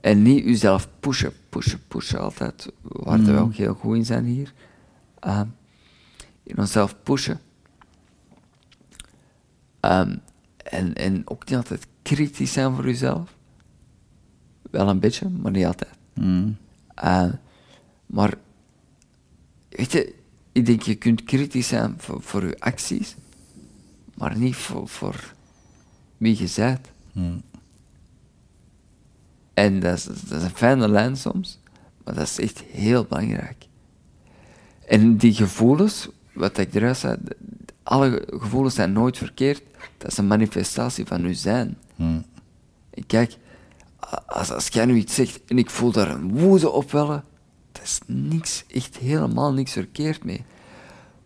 En niet jezelf pushen, pushen, pushen altijd, waar we Mhm. ook heel goed in zijn hier. Ehm, in onszelf pushen. Ehm, en, en ook niet altijd kritisch zijn voor jezelf. Wel een beetje, maar niet altijd. Mm. Eh, maar, weet je, ik denk je kunt kritisch zijn voor, voor je acties, maar niet voor, voor wie je bent. Mm. En dat is, dat is een fijne lijn soms, maar dat is echt heel belangrijk. En die gevoelens, wat ik eruit zei, alle gevoelens zijn nooit verkeerd. Dat is een manifestatie van je zijn. Mm. En kijk, als, als jij nu iets zegt en ik voel daar een woede opwellen, dat is niks, echt helemaal niks verkeerd mee.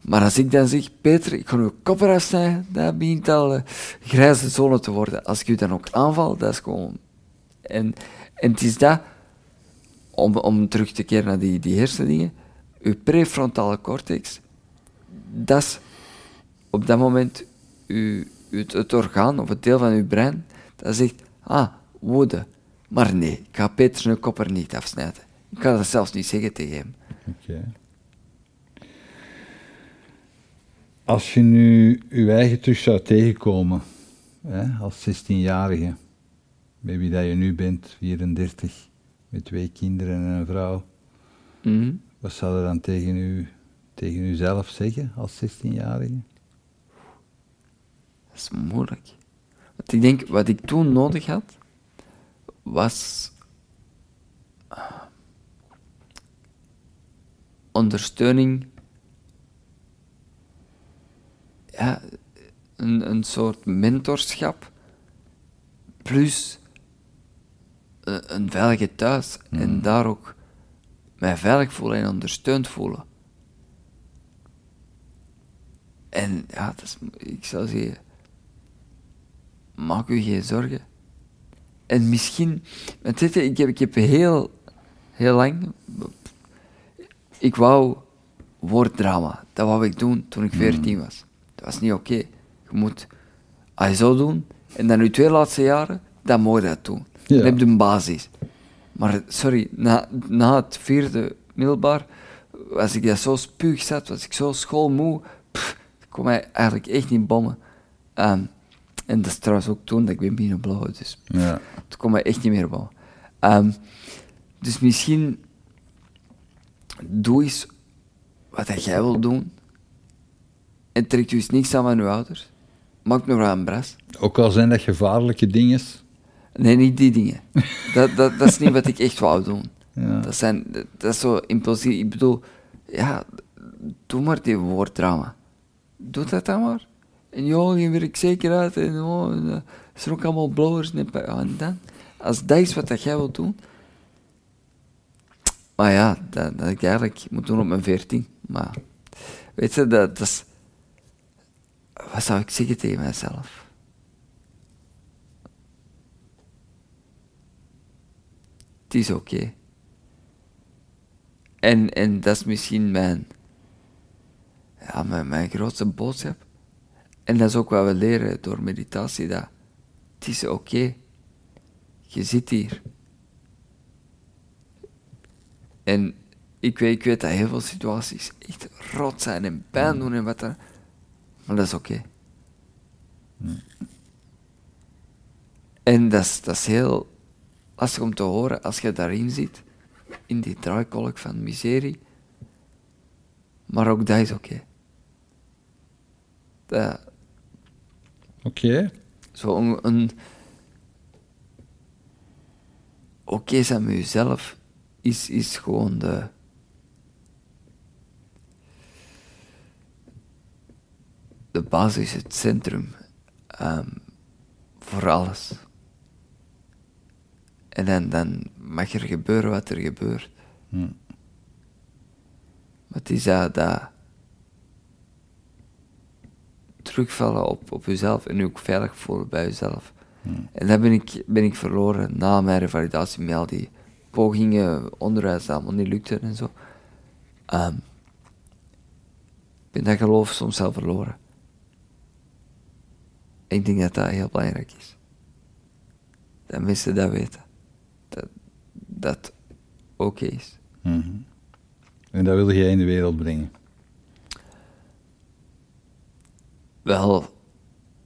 Maar als ik dan zeg, Peter, ik ga nu kop eraf snijden, dat begint al een grijze zone te worden. Als ik u dan ook aanval, dat is gewoon... En, en het is dat, om, om terug te keren naar die, die hersendingen, uw prefrontale cortex, dat is op dat moment uw, het, het orgaan of het deel van uw brein dat zegt, ah, woede. Maar nee, ik ga Peter zijn kop er niet afsnijden. Ik kan dat zelfs niet zeggen tegen hem. Oké. Als je nu je eigen terug zou tegenkomen, hè, als 16-jarige, met wie dat je nu bent, 34, met twee kinderen en een vrouw, Mhm. wat zou je dan tegen u, tegen uzelf zeggen als 16-jarige? Dat is moeilijk. Want ik denk, wat ik toen nodig had, was ah, ondersteuning, ja, een, een soort mentorschap, plus een, een veilige thuis. En daar ook mij veilig voelen en ondersteund voelen. En ja, is, ik zou zeggen, maak u geen zorgen. En misschien, want weet je, ik heb, ik heb heel, heel lang, ik wou woorddrama, dat wou ik doen toen ik 14 was. Dat was niet oké. Je moet, als je zo doen, en dan je twee laatste jaren, dan moet je dat doen. Ja. Dan heb je een basis. Maar sorry, na, na het vierde middelbaar was ik dat zo spuugzat, was ik zo schoolmoe, kon mij eigenlijk echt niet bommen. Ehm, en dat is trouwens ook toen dat ik ben beginnen blauwen, dus Ja. het kon mij echt niet meer bommen. Ehm, dus misschien doe eens wat dat jij wil doen en trek je eens niks aan van je ouders. Maak nog wel een bras. Ook al zijn dat gevaarlijke dingen. Nee, niet die dingen. Dat, dat, dat is niet wat ik echt wou doen. Ja. Dat, zijn, dat, dat is zo impulsief. Ik bedoel, ja, doe maar die woorddrama. Doe dat dan maar. En joh, je werkt zeker uit. En oh, en, eh, is er ook allemaal blowers en, ja, en dan. Als dat is wat dat jij wilt doen. Maar ja, dat, dat ik eigenlijk moet doen op mijn veertien. Maar weet je, dat, dat is. Wat zou ik zeggen tegen mijzelf? Het is oké. En, en dat is misschien mijn, ja, mijn, mijn grootste boodschap. En dat is ook wat we leren door meditatie, dat het is oké. Je zit hier. En ik weet, ik weet dat heel veel situaties echt rot zijn en pijn doen en wat dan. Maar dat is oké. En dat is, dat is heel lastig om te horen als je daarin zit, in die draaikolk van miserie. Maar ook dat is oké. Oké. Zo een... een oké zijn met jezelf is, is gewoon de... De basis, het centrum ehm, voor alles. En dan, dan mag er gebeuren wat er gebeurt. Hm. Maar het is dat, dat terugvallen op, op jezelf en je ook veilig voelen bij jezelf. En dat ben ik, ben ik verloren na mijn revalidatie met al die pogingen, onderwijs dat allemaal niet lukte en zo. Ehm, ik ben dat geloof soms al verloren. Ik denk dat dat heel belangrijk is. Dat mensen dat weten. Dat, dat oké is. Mhm. En dat wilde jij in de wereld brengen. Wel,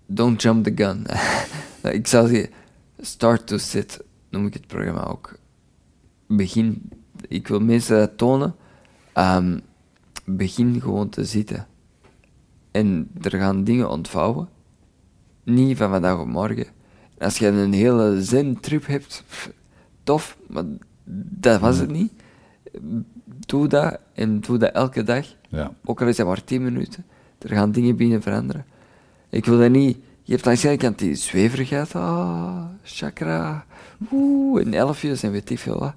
don't jump the gun. ik zou zeggen, start to sit, noem ik het programma ook. Begin, ik wil mensen dat tonen, ehm, begin gewoon te zitten. En er gaan dingen ontvouwen. Niet van vandaag op morgen. Als je een hele zen-trip hebt, pff, tof, maar dat was het niet. Doe dat en doe dat elke dag. Ja. Ook al is dat maar 10 minuten. Er gaan dingen binnen veranderen. Ik wil dat niet. Je hebt aan de ene kant die zweverigheid. Ah, chakra. Oeh, en elfjes en weet ik veel wat.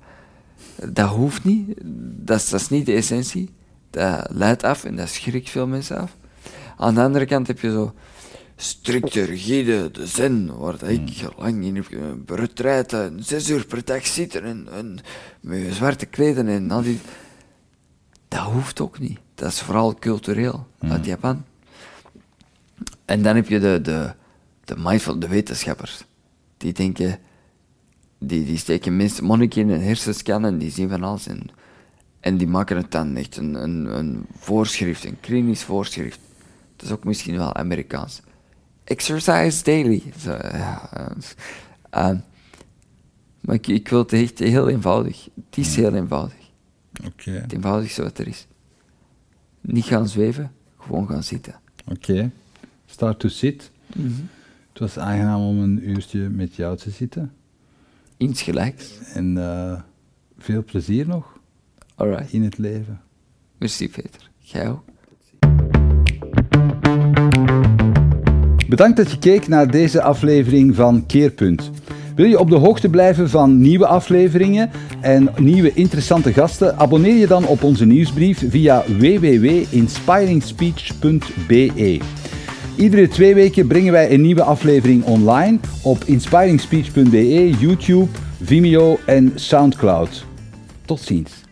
Dat hoeft niet. Dat is, dat is niet de essentie. Dat leidt af en dat schrikt veel mensen af. Aan de andere kant heb je zo strikte, rigide, de zen, waar dat ik lang in heb bereid, en zes uur per dag zitten en, en met zwarte kleden en al die... Dat hoeft ook niet. Dat is vooral cultureel, uit Japan. En dan heb je de, de, de mindful, de wetenschappers. Die denken, die, die steken mensen, monniken in een hersenscan en die zien van alles. En, en die maken het dan echt een, een, een voorschrift, een klinisch voorschrift. Dat is ook misschien wel Amerikaans. Exercise daily. Zo, ja, eh, eh, maar ik, ik wil het echt heel eenvoudig. Het is heel eenvoudig. Oké. Het eenvoudigste wat er is. Niet gaan zweven, gewoon gaan zitten. Oké. Start to sit. Het was aangenaam om een uurtje met jou te zitten. Insgelijks. En eh, veel plezier nog Alright. in het leven. Merci Peter. Jij ook. Bedankt dat je keek naar deze aflevering van Keerpunt. Wil je op de hoogte blijven van nieuwe afleveringen en nieuwe interessante gasten? Abonneer je dan op onze nieuwsbrief via www.inspiringspeech.be. Iedere twee weken brengen wij een nieuwe aflevering online op inspiringspeech.be, YouTube, Vimeo en Soundcloud. Tot ziens.